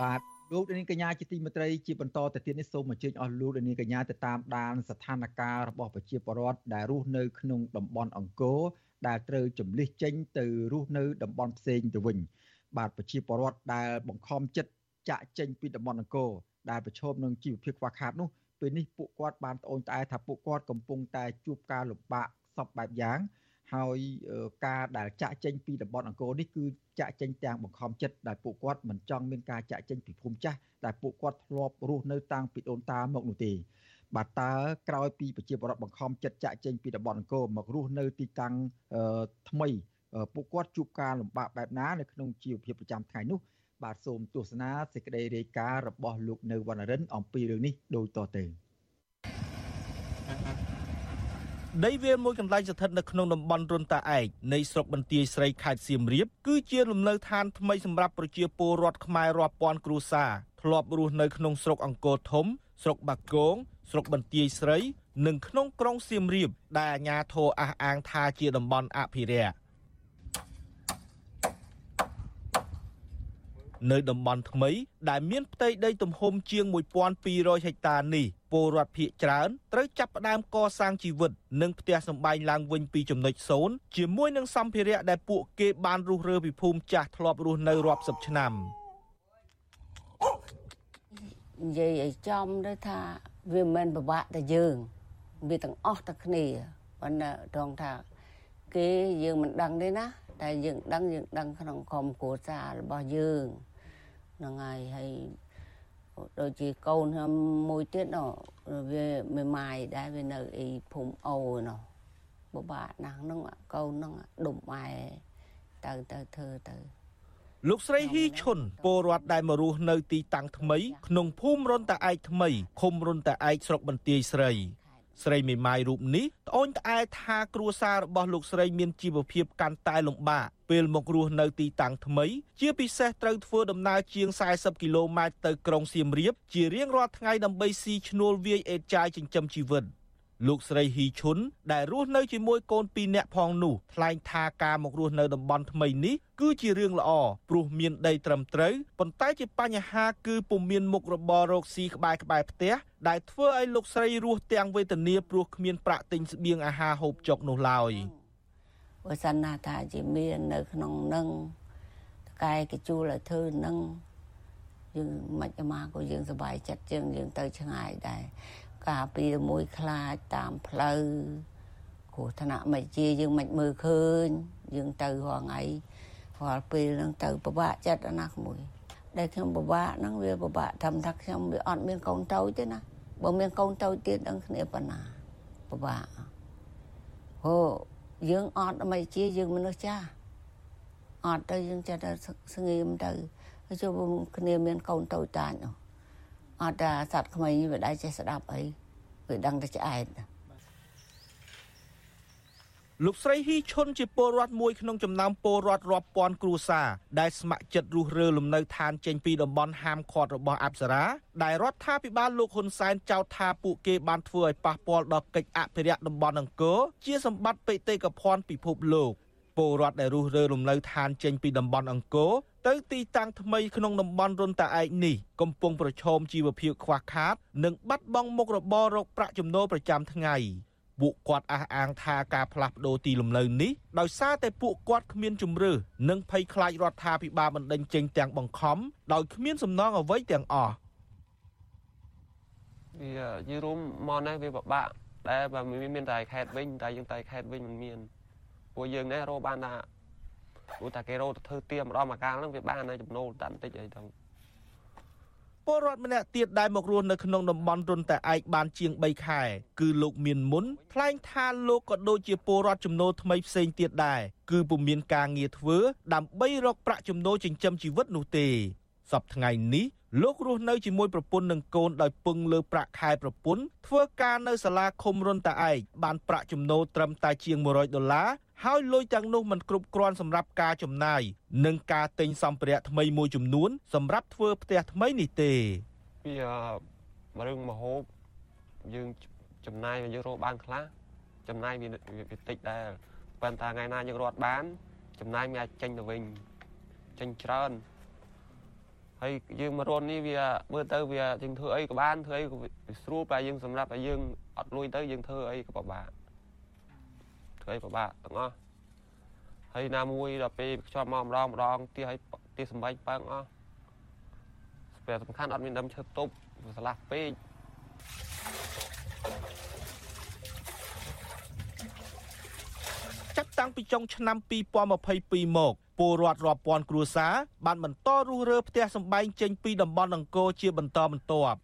បាទលោកនាងកញ្ញាជាទីមេត្រីជាបន្តទៅទៀតនេះសូមអញ្ជើញអស់លោកនាងកញ្ញាទៅតាមដានស្ថានភាពរបស់ប្រជាពលរដ្ឋដែលរស់នៅក្នុងតំបន់អង្គរដែលត្រូវចម្លៀសចេញទៅរស់នៅតំបន់ផ្សេងទៅវិញ បាទប្រជាពលរដ្ឋដែលបង្ខំចិត្តចាក់ចេញពីតំបន់អង្គរដែលប្រឈមនឹងជីវភាពខ្វះខាតនោះពេលនេះពួកគាត់បានត្អូញត្អែថាពួកគាត់កំពុងតែជួបការលំបាកសពបែបយ៉ាង ហើយការដែលចាក់ចេញពីតំបន់អង្គរនេះគឺចាក់ចេញទាំងបង្ខំចិត្តដែលពួកគាត់មិនចង់មានការចាក់ចេញពីភូមិចាស់ដែលពួកគាត់ធ្លាប់រស់នៅតាំងពីដូនតាមកនោះទេបាទតើក្រោយពីប្រជាពលរដ្ឋបង្ខំចិត្តចាក់ចេញពីតំបន់អង្គរមករស់នៅទីតាំងថ្មីពួកគាត់ជួបការលំបាកបែបណានៅក្នុងជីវភាពប្រចាំថ្ងៃនោះបាទសូមទស្សនាសេចក្តីរាយការណ៍របស់លោកនៅវណ្ណរិនអំពីរឿងនេះដូចតទៅ ដីវាលមួយកន្លែងស្ថិតនៅក្នុងតំបន់រុនតាឯកនៃស្រុកបន្ទាយស្រីខេត្តសៀមរាបគឺជាលំនៅឋានថ្មីសម្រាប់ប្រជាពលរដ្ឋខ្មែររាប់ពាន់គ្រួសារធ្លាប់រស់នៅក្នុងស្រុកអង្គរធំ ស្រុកបាគងស្រុកបន្ទាយស្រី និងក្នុងក្រុងសៀមរាបដែលអាជ្ញាធរអះអាងថាជាតំបន់អភិរក្ស នៅតំបន់ថ្មី ដែលមានផ្ទៃដីទំហំជាង1200ហិកតានេះពលរដ្ឋភៀកច្រើនត្រូវចាប់ផ្ដើមកសាងជីវិត និងផ្ទះសម្បែងឡើងវិញពីចំណុចសូន្យជាមួយនឹងសម្ភារៈដែលពួកគេបានរុះរើពីភូមិចាស់ធ្លាប់រស់នៅរាប់សិបឆ្នាំនិយាយឲ្យចំទៅថាវាមិនពិបាកតែយើងវាទាំងអស់តែគ្នាប៉ុន្តែត្រង់ថាគេយើងមិនដឹងទេណាតែយើងដឹងយើងដឹងក្នុងក្រុមគ្រួសាររបស់យើង ហ្នឹងហើយហើយដូចជាកូនខ្ញុំមួយទៀតនោះវាមេម៉ាយដែរវានៅអីភូមិអូនោះបបាក់ណាស់ហ្នឹងកូនហ្នឹងដុំម៉ែទៅទៅធ្វើទៅលោកស្រីហ៊ីឈុនពលរដ្ឋដែលមករស់នៅទីតាំងថ្មី ក្នុងភូមិរុនតាឯកថ្មីឃុំរុនតាឯកស្រុកបន្ទាយស្រី ស្រីមេម៉ាយរូបនេះត្អូញត្អែថាគ្រួសាររបស់លោកស្រីមានជីវភាពកាន់តែលំបាកពេលមករស់នៅទីតាំងថ្មី ជាពិសេសត្រូវធ្វើដំណើរជាង40គីឡូម៉ែត្រទៅក្រុងសៀមរាបជារៀងរាល់ថ្ងៃដើម្បីស៊ីឈ្នួលវាយអេតចាយចិញ្ចឹមជីវិត លោកស្រីហ៊ីឈុនដែលរស់នៅជាមួយកូនពីរនាក់ផងនោះថ្លែងថាការមករស់នៅតំបន់ថ្មីនេះគឺជារឿងល្អព្រោះមានដីត្រឹមត្រូវប៉ុន្តែជាបញ្ហាគឺពុំមានមុខរបររកស៊ីក្បែរក្បែរផ្ទះដែលធ្វើឲ្យលោកស្រីរស់ទាំងវេទនាព្រោះគ្មានប្រាក់ទិញស្បៀងអាហារហូបចុកនោះឡើយបើសិនណាថាជាមាននៅក្នុងនឹងតកែកជួលឲ្យធ្វើនឹងយើងមិនអាមាក៏យើងសប្បាយចិត្តជាងយើងទៅឆ្ងាយដែរ ការពីមួយខ្លាចតាមផ្លូវគ្រោះថ្នាក់មិនជាយើងមិនមើលឃើញ យើងទៅរងថ្ងៃរាល់ពេលហ្នឹងទៅពិបាកចិត្តណាស់មួយដែលខ្ញុំពិបាកហ្នឹងវាពិបាកត្រឹមថាខ្ញុំវាអត់មានកូនតូចទេណាបើមានកូនតូចទៀតដឹងគ្នាប៉ុណ្ណាពិបាកហូយើងអត់មិនជាយើងមនុស្សចាស់អត់ទៅយើងចិត្តទៅស្ងៀមទៅចូលគ្នាមានកូនតូចតាចនោះ អត់ថាសត្វក្មេងវាដែរចេះស្ដាប់អីវាដឹងតែឆ្អែតលោកស្រីហ៊ីឈុនជាពលរដ្ឋមួយក្នុងចំណោមពលរដ្ឋរាប់ពាន់គ្រួសារដែលស្ម័គ្រចិត្តរុះរើលំនៅឋានចេញពីតំបន់ហាមឃាត់របស់អប្សរាដែលរដ្ឋាភិបាលលោកហ៊ុនសែនចោទថាពួកគេបានធ្វើឲ្យប៉ះពាល់ដល់កិច្ចអភិរក្សតំបន់អង្គរជាសម្បត្តិបេតិកភណ្ឌពិភពលោកពលរដ្ឋដែលរុះរើលំនៅឋានចេញពីតំបន់អង្គរ ទៅទីតាំងថ្មីក្នុងតំបន់រុនតាឯកនេះកំពុងប្រឈមជីវភាពខ្វះខាត និងបាត់បង់មុខរបររកប្រាក់ចំណូលប្រចាំថ្ងៃពួកគាត់អះអាងថាការផ្លាស់ប្ដូរទីលំនៅនេះដោយសារតែពួកគាត់គ្មានជំរឿនិងភ័យខ្លាចរដ្ឋាភិបាលបណ្តេញចេញទាំងបង្ខំដោយគ្មានសំណងអ្វីទាំងអស់វាយីរួមមកនេះវាពិបាកតែបើមានតែខេតវិញតែយើងតែខេតវិញមិនមានពួកយើងនេះរកបានថា ព្រោះតែគេរកទៅធ្វើទៀម្ដងមួយកាលហ្នឹងវាបានតែចំណូលតែបន្តិចអីទៅពលរដ្ឋម្នាក់ទៀតដែលមករស់នៅក្នុងតំបន់រុនតែឯកបានជាង3ខែគឺលោកមានមុនថ្លែងថាលោកក៏ដូចជាពលរដ្ឋចំណូលថ្មីផ្សេងទៀតដែរគឺពុំមានការងារធ្វើដើម្បីរកប្រាក់ចំណូលចិញ្ចឹមជីវិតនោះទេសប្តាហ៍ថ្ងៃនេះ លោករស់នៅជាមួយប្រពន្ធនិងកូនដោយពឹងលើប្រាក់ខែប្រពន្ធធ្វើការនៅសាលាឃុំរុនតាឯកបានប្រាក់ចំណូលត្រឹមតែជាង100ដុល្លារហើយលុយទាំងនោះមិនគ្រប់គ្រាន់សម្រាប់ការចំណាយនិងការទិញសម្ភារៈថ្មីមួយចំនួន សម្រាប់ធ្វើផ្ទះថ្មីនេះទេវារឿងមហូបយើងចំណាយយើងរកបានខ្លះចំណាយវាវាតិចដែរប៉ុន្តែថ្ងៃណាយើងរត់បាន ចំណាយវាអាចចេញទៅវិញចេញច្រើន ហើយយើងមករត់នេះវាមើលទៅវាយើងធ្វើអីក៏បានធ្វើអីក៏ស្រួលតែយើងសម្រាប់តែយើងអត់លួយទៅយើងធ្វើអីក៏ពិបាកធ្វើអីពិបាកទាំងអស់ហើយណាមួយដល់ពេលខ្ជាប់មកម្ដងម្ដងទៀតឲ្យទៀតសម្បែងប៉ើងអស់ស្ពេលសំខាន់អត់មានដើមឈើទប់ស្លាស់ពេកចាប់ តាំងពីចុងឆ្នាំ2022មកពលរដ្ឋរាប់ពាន់គ្រួសារបានបន្តរុះរើផ្ទះសម្បែងចេញពីតំបន់អង្គរជាបន្តបន្ទាប់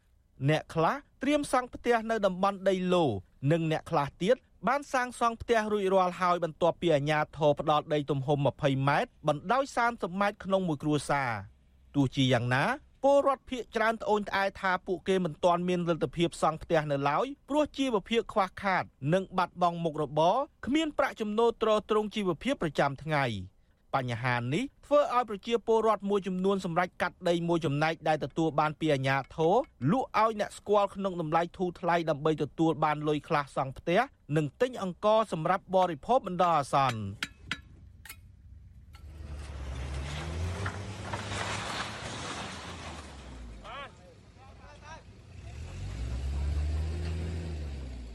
អ្នកខ្លះត្រៀមសង់ផ្ទះនៅតំបន់ដីឡូនិងអ្នកខ្លះទៀតបានសាងសង់ផ្ទះរួចរាល់ហើយបន្ទាប់ពីអាជ្ញាធរផ្ដល់ដីទំហំ20ម៉ែត្របណ្ដោយ30ម៉ែត្រក្នុងមួយគ្រួសារទោះជាយ៉ាងណា ពលរដ្ឋភៀកច្រើនត្អូញត្អែថាពួកគេមិនទាន់មានលទ្ធភាពសង់ផ្ទះនៅឡើយព្រោះជីវភាពខ្វះខាត និងបាត់បង់មុខរបរគ្មានប្រាក់ចំណូលទ្រទ្រង់ជីវភាពប្រចាំថ្ងៃបញ្ហានេះធ្វើឲ្យប្រជាពលរដ្ឋមួយចំនួនសម្រេចកាត់ដីមួយចំណែកដែលទទួលបានពីអាជ្ញាធរលក់ឲ្យអ្នកស្គាល់ក្នុងតម្លៃធូរថ្លៃដើម្បីទទួលបានលុយខ្លះសង់ផ្ទះនិងទិញអង្ករសម្រាប់បរិភោគបណ្ដោះអាសន្ន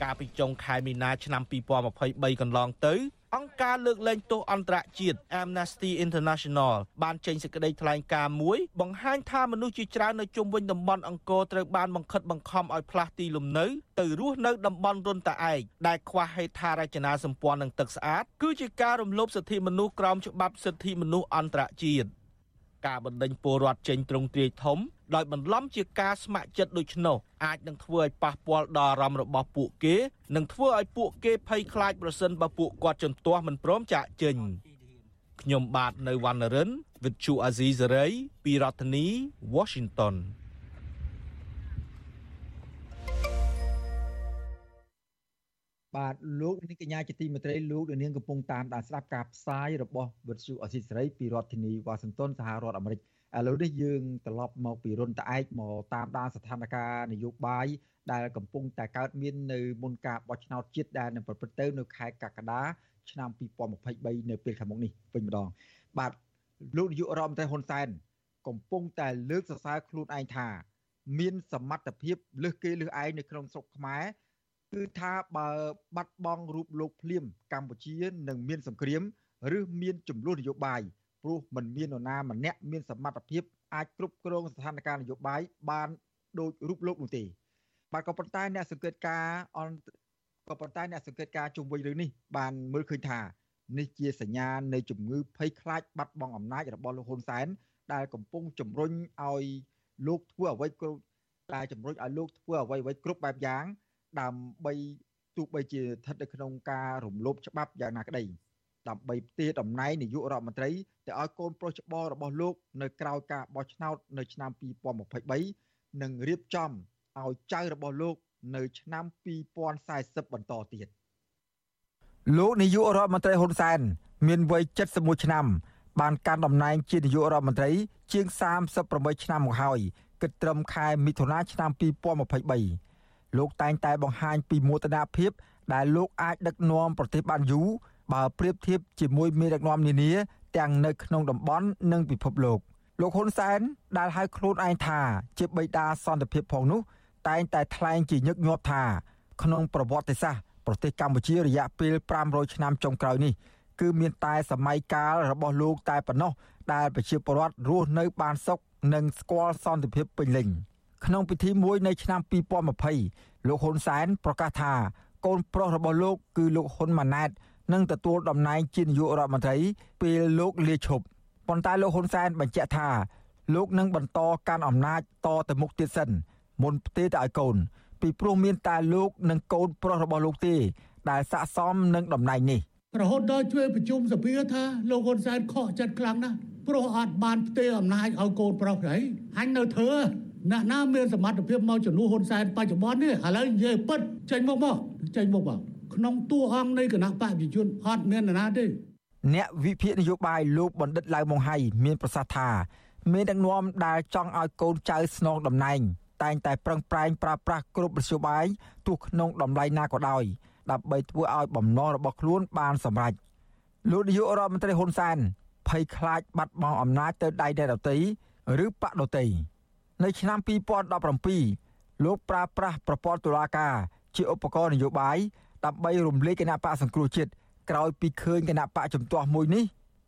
កាលពីចុងខែមីនាឆ្នាំ2023កន្លងទៅអង្គការលើកលែងទោសអន្តរជាតិ Amnesty International បានចេញសេចក្តីថ្លែងការណ៍មួយបង្ហាញថាមនុស្សជាច្រើននៅជុំវិញតំបន់អង្គរត្រូវបានបង្ខិតបង្ខំឲ្យផ្លាស់ទីលំនៅទៅរស់នៅតំបន់រុនតាឯកដែលខ្វះហេដ្ឋារចនាសម្ព័ន្ធនិងទឹកស្អាតគឺជាការរំលោភសិទ្ធិមនុស្សក្រោមច្បាប់សិទ្ធិមនុស្សអន្តរជាតិការបណ្ដេញពលរដ្ឋចេញទ្រង់ទ្រាយធំ ដោយបន្លំជាការស្ម័គ្រចិត្តដូច្នោះអាចនឹងធ្វើឲ្យប៉ះពាល់ដល់អារម្មណ៍របស់ពួកគេនិងធ្វើឲ្យពួកគេភ័យខ្លាចប្រសិនបើពួកគាត់ជំទាស់មិនព្រមចាកចេញខ្ញុំបាទនៅវណ្ណរិន With Chu Azizi Saray ពីរដ្ឋធានី Washington បាទលោកនាងកញ្ញាជាទីមេត្រីលោកនាងកំពុងតាមដានស្ដាប់ការផ្សាយរបស់វិទ្យុអស៊ីសេរីពីរដ្ឋធានីវ៉ាស៊ីនតោនសហរដ្ឋអាមេរិក ឥឡូវនេះយើងត្រឡប់មកពីរុនត្អែកមកតាមដានស្ថានភាពនយោបាយដែលកំពុងតែកើតមាននៅមុនការបោះឆ្នោតជាតិដែលនឹងប្រព្រឹត្តទៅនៅខែកក្កដាឆ្នាំ2023នៅពេលខាងមុខនេះវិញម្ដងបាទលោកនាយករដ្ឋមន្ត្រីហ៊ុនសែនកំពុងតែលើកសរសើរខ្លួនឯងថា មានសមត្ថភាពលើសគេលើសឯងនៅក្នុងស្រុកខ្មែរគឺថាបើបាត់បង់រូបលោកភ្លាមកម្ពុជានឹងមានសង្គ្រាម ឬមានចំនួននយោបាយ ព្រោះมันមាននរណាម្នាក់មានសមត្ថភាពអាចគ្រប់គ្រងស្ថានភាពនយោបាយបានដោយរូបលោកនោះទេបាទក៏ប៉ុន្តែអ្នកសង្កេតការអន្តក៏ប៉ុន្តែអ្នកសង្កេតការជុំវិញរឿងនេះបានមើលឃើញថានេះជាសញ្ញានៃជំងឺភ័យខ្លាចបាត់បង់អំណាចរបស់លោកហ៊ុនសែនដែលកំពុងជំរុញឲ្យលោកធ្វើអ្វីគ្រប់ដែលជំរុញឲ្យលោកធ្វើអ្វីអ្វីគ្រប់បែបយ៉ាង ដើម្បីទោះបីជាស្ថិតនៅក្នុងការរំលោភច្បាប់យ៉ាងណាក្តី ដើម្បីផ្ទេរតំណែងនាយករដ្ឋមន្ត្រីទៅឲ្យកូនប្រុសច្បងរបស់លោក នៅក្រៅការបោះឆ្នោតនៅឆ្នាំ2023និងរៀបចំឲ្យចៅរបស់លោក នៅឆ្នាំ2040បន្តទៀតលោកនាយករដ្ឋមន្ត្រីហ៊ុនសែនមានវ័យ71ឆ្នាំ បានកាន់តំណែងជានាយករដ្ឋមន្ត្រី ជាង38ឆ្នាំមកហើយគិតត្រឹមខែមិថុនាឆ្នាំ2023លោកតែងតែបង្ហាញពីមោទនភាពដែលលោកអាចដឹកនាំប្រទេសបានយូរ បើប្រៀបធៀបជាមួយមេដឹកនាំនានាទាំងនៅក្នុងតំបន់និងពិភពលោកលោកហ៊ុនសែនដែលហៅខ្លួនឯងថាជាបិតាសន្តិភាពផងនោះ តែងតែថ្លែងជាញឹកញាប់ថាក្នុងប្រវត្តិសាស្ត្រប្រទេសកម្ពុជារយៈពេល500ឆ្នាំចុងក្រោយនេះគឺមានតែសម័យកាលរបស់លោកតែប៉ុណ្ណោះដែលប្រជាពលរដ្ឋរស់នៅបានសុខនិងស្គាល់សន្តិភាពពេញលេញក្នុងពិធីមួយនៅឆ្នាំ2020លោកហ៊ុនសែនប្រកាសថាកូនប្រុសរបស់លោកគឺលោកហ៊ុនម៉ាណែត នឹងទទួលតំណែងជានាយករដ្ឋមន្ត្រីពេលលោកលាឈប់ប៉ុន្តែលោកហ៊ុនសែនបញ្ជាក់ថាលោកនឹងបន្តកាន់អំណាចតទៅមុខទៀតសិនមុនផ្ទេរទៅឲ្យកូន ពីព្រោះមានតែលោកនិងកូនប្រុសរបស់លោកទេដែលស័ក្តិសមនឹងតំណែងនេះរហូតដល់ជួយប្រជុំសភាថាលោកហ៊ុនសែនខកចិត្តខ្លាំងណាស់ព្រោះអត់បានផ្ទេរអំណាចឲ្យកូនប្រុសហើយអញនៅធ្វើអ្នកណាមានសមត្ថភាពមកជំនួសហ៊ុនសែនបច្ចុប្បន្ននេះឥឡូវនិយាយពិតចេញមកមកចេញមកមក ក្នុងតួអង្គនៃគណៈបព្វជិជនអត់មាននរណាទេអ្នកវិភាគនយោបាយលោកបណ្ឌិតឡៅម៉ុងហៃមានប្រសាសន៍ថាមានដឹកនាំដែលចង់ឲ្យកូនចៅស្នងតំណែងតែងតែប្រឹងប្រែងប្រើប្រាស់គ្រប់មធ្យោបាយទោះក្នុងតម្លៃណាក៏ដោយដើម្បីធ្វើឲ្យបំណងរបស់ខ្លួនបានសម្រេចលោកនាយករដ្ឋមន្ត្រីហ៊ុនសែនភ័យខ្លាចបាត់បង់អំណាចទៅដៃអ្នកដទៃឬបកដទៃនៅឆ្នាំ2017លោកប្រើប្រាស់ប្រព័ន្ធតុលាការជាឧបករណ៍នយោបាយ ដើម្បីរំលាយគណៈបកសង្គ្រោះជាតិក្រោយពីឃើញគណៈបកជំទាស់មួយនេះ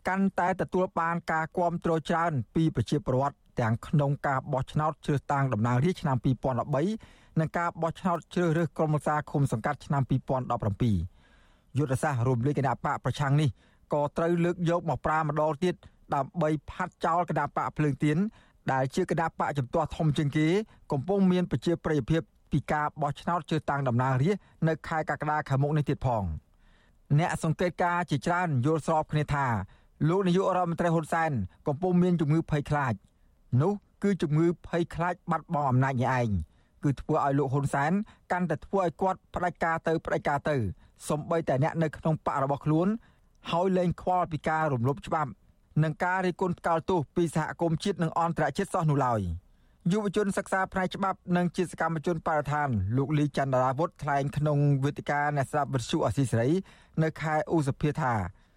កាន់តែទទួលបានការគាំទ្រច្រើនពីប្រជាពលរដ្ឋទាំងក្នុងការបោះឆ្នោតជ្រើសតាំងតំណាងរាស្ត្រឆ្នាំ2013និងការបោះឆ្នោតជ្រើសរើសក្រុមប្រឹក្សាឃុំសង្កាត់ឆ្នាំ2017យុទ្ធសាស្ត្ររួមលីគណៈបកប្រឆាំងនេះក៏ត្រូវលើកយកមកប្រើម្ដងទៀតដើម្បីផាត់ចោលគណៈបកភ្លើងទៀនដែលជាគណៈបកជំទាស់ធំជាងគេកំពុងមានប្រជាប្រិយភាព ពីការបោះឆ្នោតជ្រើសតាំងតំណាងរាស្ត្រនៅខែកក្កដាខាងមុខនេះទៀតផង អ្នកសង្កេតការជាច្រើនយល់ស្របគ្នាថាលោកនាយករដ្ឋមន្ត្រីហ៊ុនសែនកំពុងមានជំងឺភ័យខ្លាចនោះគឺជំងឺភ័យខ្លាចបាត់បង់អំណាចនេះឯងគឺធ្វើឲ្យលោកហ៊ុនសែនកាន់តែធ្វើឲ្យគាត់ផ្ដាច់ការទៅផ្ដាច់ការទៅសំបីតែអ្នកនៅក្នុងបករបស់ខ្លួនហើយលែងខ្វល់ពីការរំលោភច្បាប់និងការរិះគន់ថ្កោលទោសពីសហគមន៍ជាតិនិងអន្តរជាតិសោះនោះឡើយ យុវជនសិក្សាផ្នែកច្បាប់និងជាសកម្មជនបរិស្ថានលោកលីចន្ទរាវុធថ្លែងក្នុងវេទិកាអ្នកស្ដាប់វិទ្យុអសីសេរីនៅខែឧសភាថា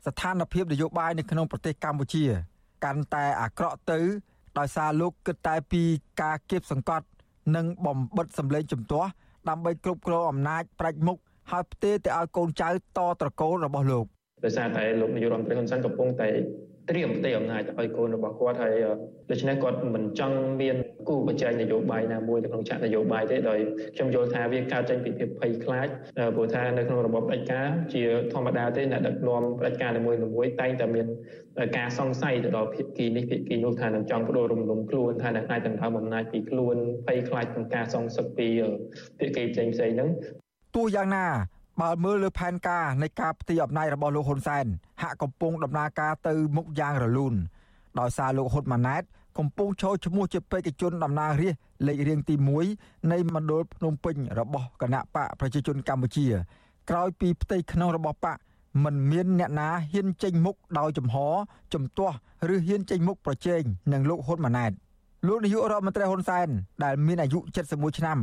ស្ថានភាពនយោបាយនៅក្នុងប្រទេសកម្ពុជា កាន់តែអាក្រក់ទៅដោយសារលោកគិតតែពីការគៀបសង្កត់ និងបំបិតសម្លេងជំទាស់ដើម្បីគ្រប់គ្រងអំណាចប្រាច់មុខហើយផ្ទេរទៅឲ្យកូនចៅតត្រកូលរបស់លោកដោយសារតែលោកនាយករដ្ឋមន្ត្រីហ៊ុនសែនកំពុងតែ ត្រៀមផ្ទៃអំណាចឲ្យកូនរបស់គាត់ហើយដូច្នេះគាត់មិនចង់មានគូប្រជែងនយោបាយណាមួយនៅក្នុងឆាកនយោបាយទេដោយខ្ញុំយល់ថាវាកើតចេញពីភាពភ័យខ្លាចព្រោះថានៅក្នុងរបបផ្ដាច់ការជាធម្មតាទេអ្នកដឹកនាំផ្ដាច់ការនីមួយៗតែងតែមានការសង្ស័យទៅដល់ភាគីនេះភាគីនោះថានឹងចង់បដូររំលំខ្លួនថានឹងអាចដណ្ដើមអំណាចពីខ្លួនភ័យខ្លាចក្នុងការសងសឹកពីភាគីផ្សេងៗហ្នឹងទោះយ៉ាងណា បើមើលលើផែនការនៃការផ្ទេរអំណាចរបស់លោកហ៊ុនសែនហាក់កំពុងដំណើរការទៅមុខយ៉ាងរលូនដោយសារលោកហ៊ុនម៉ាណែតកំពុងឈរឈ្មោះជាបេក្ខជនតំណាងរាស្ត្រលេខរៀងទី1នៃមណ្ឌលភ្នំពេញរបស់គណៈបកប្រជាជនកម្ពុជា ក្រោយពីផ្ទៃក្នុងរបស់បកមិនមានអ្នកណាហ៊ានចេញមុខដោយចំហ ជំទាស់ឬហ៊ានចេញមុខប្រជែងនឹងលោកហ៊ុនម៉ាណែតលោកនាយករដ្ឋមន្ត្រីហ៊ុនសែនដែលមានអាយុ71ឆ្នាំ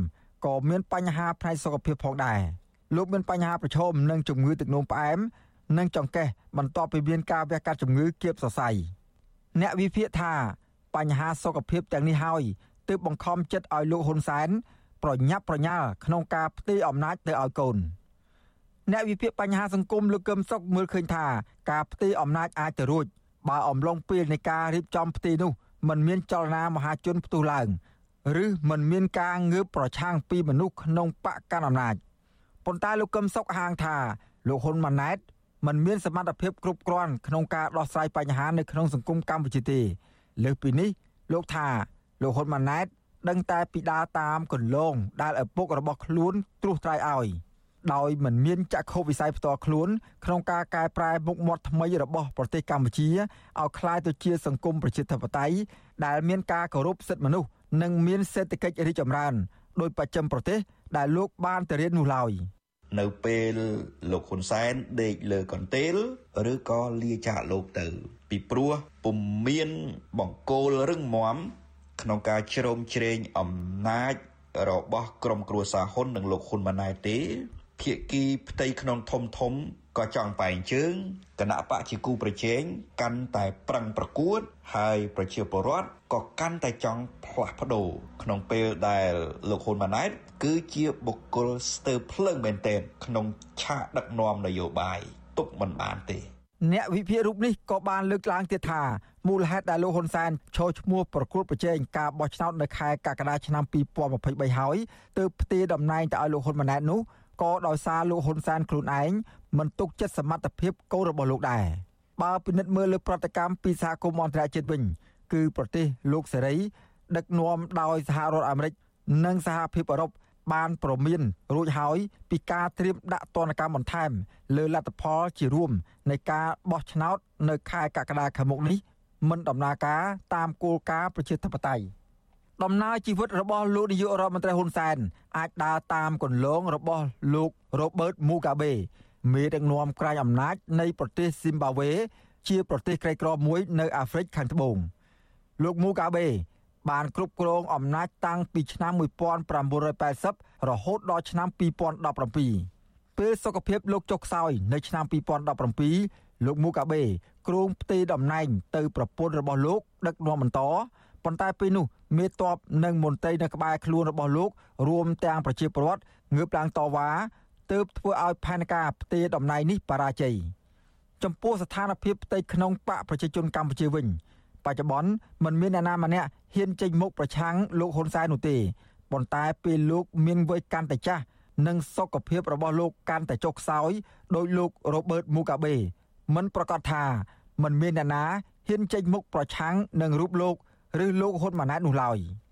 ក៏មានបញ្ហាផ្នែកសុខភាពផងដែរ លោកមានបញ្ហាប្រឈមនឹងជំងឺទឹកនោមផ្អែមនិងចង្កេះបន្ទាប់ពីមានការវះកាត់ជំងឺគៀបសរសៃអ្នកវិភាគថាបញ្ហាសុខភាពទាំងនេះហើយទើបបង្ខំចិត្តឲ្យលោកហ៊ុនសែនប្រញាប់ប្រញាល់ក្នុងការផ្ទេរអំណាចទៅឲ្យកូនអ្នកវិភាគបញ្ហាសង្គមលោកកឹមសុខមើលឃើញថាការផ្ទេរអំណាចអាចទៅរួចបើអំឡុងពេលនៃការរៀបចំផ្ទេរនោះมันមានចលនាមហាជនផ្ទុះឡើងឬมันមានការងើបប្រឆាំងពីមនុស្សក្នុងបកកណ្ដាលអំណាច ប៉ុន្តែលោកកឹមសុខហាងថាលោកហ៊ុនម៉ាណែតមិនមានសមត្ថភាពគ្រប់គ្រាន់ក្នុងការដោះស្រាយបញ្ហានៅក្នុងសង្គមកម្ពុជាទេលើសពីនេះលោកថាលោកហ៊ុនម៉ាណែតដឹងតែពីដើរតាមកន្លងដែលឪពុករបស់ខ្លួនត្រួសត្រាយឲ្យដោយមិនមានចក្ខុវិស័យផ្ទាល់ខ្លួនក្នុងការកែប្រែមុខមាត់ថ្មីរបស់ប្រទេសកម្ពុជាឲ្យក្លាយទៅជាសង្គមប្រជាធិបតេយ្យដែលមានការគោរពសិទ្ធិមនុស្សនិងមានសេដ្ឋកិច្ចរីកចម្រើនដោយបច្ចឹមប្រទេស ដែលលោកបានទៅរៀននោះឡើយនៅពេលលោកហ៊ុនសែនដេកលើកន្ទេលឬក៏លាចាកលោកទៅ ពីព្រោះពុំមានបង្គោលរឹងមាំក្នុងការជ្រោមជ្រែងអំណាចរបស់ក្រុមគ្រួសារហ៊ុននិងលោកហ៊ុនម៉ាណែតទេភាគីផ្ទៃក្នុងធំធំ ក៏ចង់បែងជើងគណៈបកជាគូប្រជែងកាន់តែប្រឹងប្រកួត ហើយប្រជាពលរដ្ឋក៏កាន់តែចង់ផ្លាស់ប្ដូរក្នុងពេលដែលលោកហ៊ុនម៉ាណែត គឺជាបុគ្គលស្ទើរភ្លើងមែនទែនក្នុងឆាកដឹកនាំនយោបាយទុកមិនបានទេអ្នកវិភាគរូបនេះក៏បានលើកឡើងទៀតថាមូលហេតុដែលលោកហ៊ុនសែនឈរឈ្មោះប្រកួតប្រជែងការបោះឆ្នោតនៅខែកក្កដាឆ្នាំ2023ហើយទើបផ្ទេរតំណែងទៅឲ្យលោកហ៊ុនម៉ាណែតនោះ ក៏ដោយសារលោកហ៊ុនសែនខ្លួនឯងមិនទុកចិត្តសមត្ថភាពកូនរបស់លោកដែរបើពិនិត្យមើលលើប្រតិកម្មពីសហគមន៍អន្តរជាតិវិញគឺប្រទេសលោកសេរី ដឹកនាំដោយសហរដ្ឋអាមេរិកនិងសហភាពអឺរ៉ុបបានប្រមានរួចហើយពីការត្រៀមដាក់ទណ្ឌកម្មបន្ថែម លើលទ្ធផលជារួមនៃការបោះឆ្នោត នៅខែកក្កដាខាងមុខនេះមិនដំណើរការតាមគោលការណ៍ប្រជាធិបតេយ្យ ដំណើរជីវិតរបស់លោកនាយករដ្ឋមន្ត្រីហ៊ុនសែនអាចដើរតាមគន្លងរបស់លោករ៉ូបឺតមូកាបេមេដឹកនាំក្រៅអំណាចនៃប្រទេសស៊ីមបាវេជាប្រទេសក្រីក្រមួយនៅអាហ្វ្រិកខាងត្បូងលោកមូកាបេបានគ្រប់គ្រងអំណាចតាំងពីឆ្នាំ1980រហូតដល់ឆ្នាំ2017ពេលសុខភាពលោកចុះខ្សោយនៅឆ្នាំ2017លោកមូកាបេគ្រងផ្ទេរតំណែងទៅប្រពន្ធរបស់លោកដឹកនាំបន្ត ប៉ុន្តែពេលនោះមេតបនិងមន្ត្រីនៅក្បែរខ្លួនរបស់លោករួមទាំងប្រជាពលរដ្ឋងើបឡើងតវ៉ាទើបធ្វើឲ្យផែនការផ្ទេរតំណែងនេះបរាជ័យចំពោះស្ថានភាពផ្ទៃក្នុងបកប្រជាជនកម្ពុជាវិញបច្ចុប្បន្នមិនមានអ្នកណាម្នាក់ហ៊ានចេញមុខប្រឆាំងលោកហ៊ុនសែននោះទេប៉ុន្តែពេលលោកមានវ័យកាន់តែចាស់និងសុខភាពរបស់លោកកាន់តែចុះខ្សោយដោយលោករ៉ូបឺតមូកាបេមិនប្រកាសថាមិនមានអ្នកណាហ៊ានចេញមុខប្រឆាំងនឹងរូបលោក ឬលោកហ៊ុនម៉ាណែតនោះឡើយ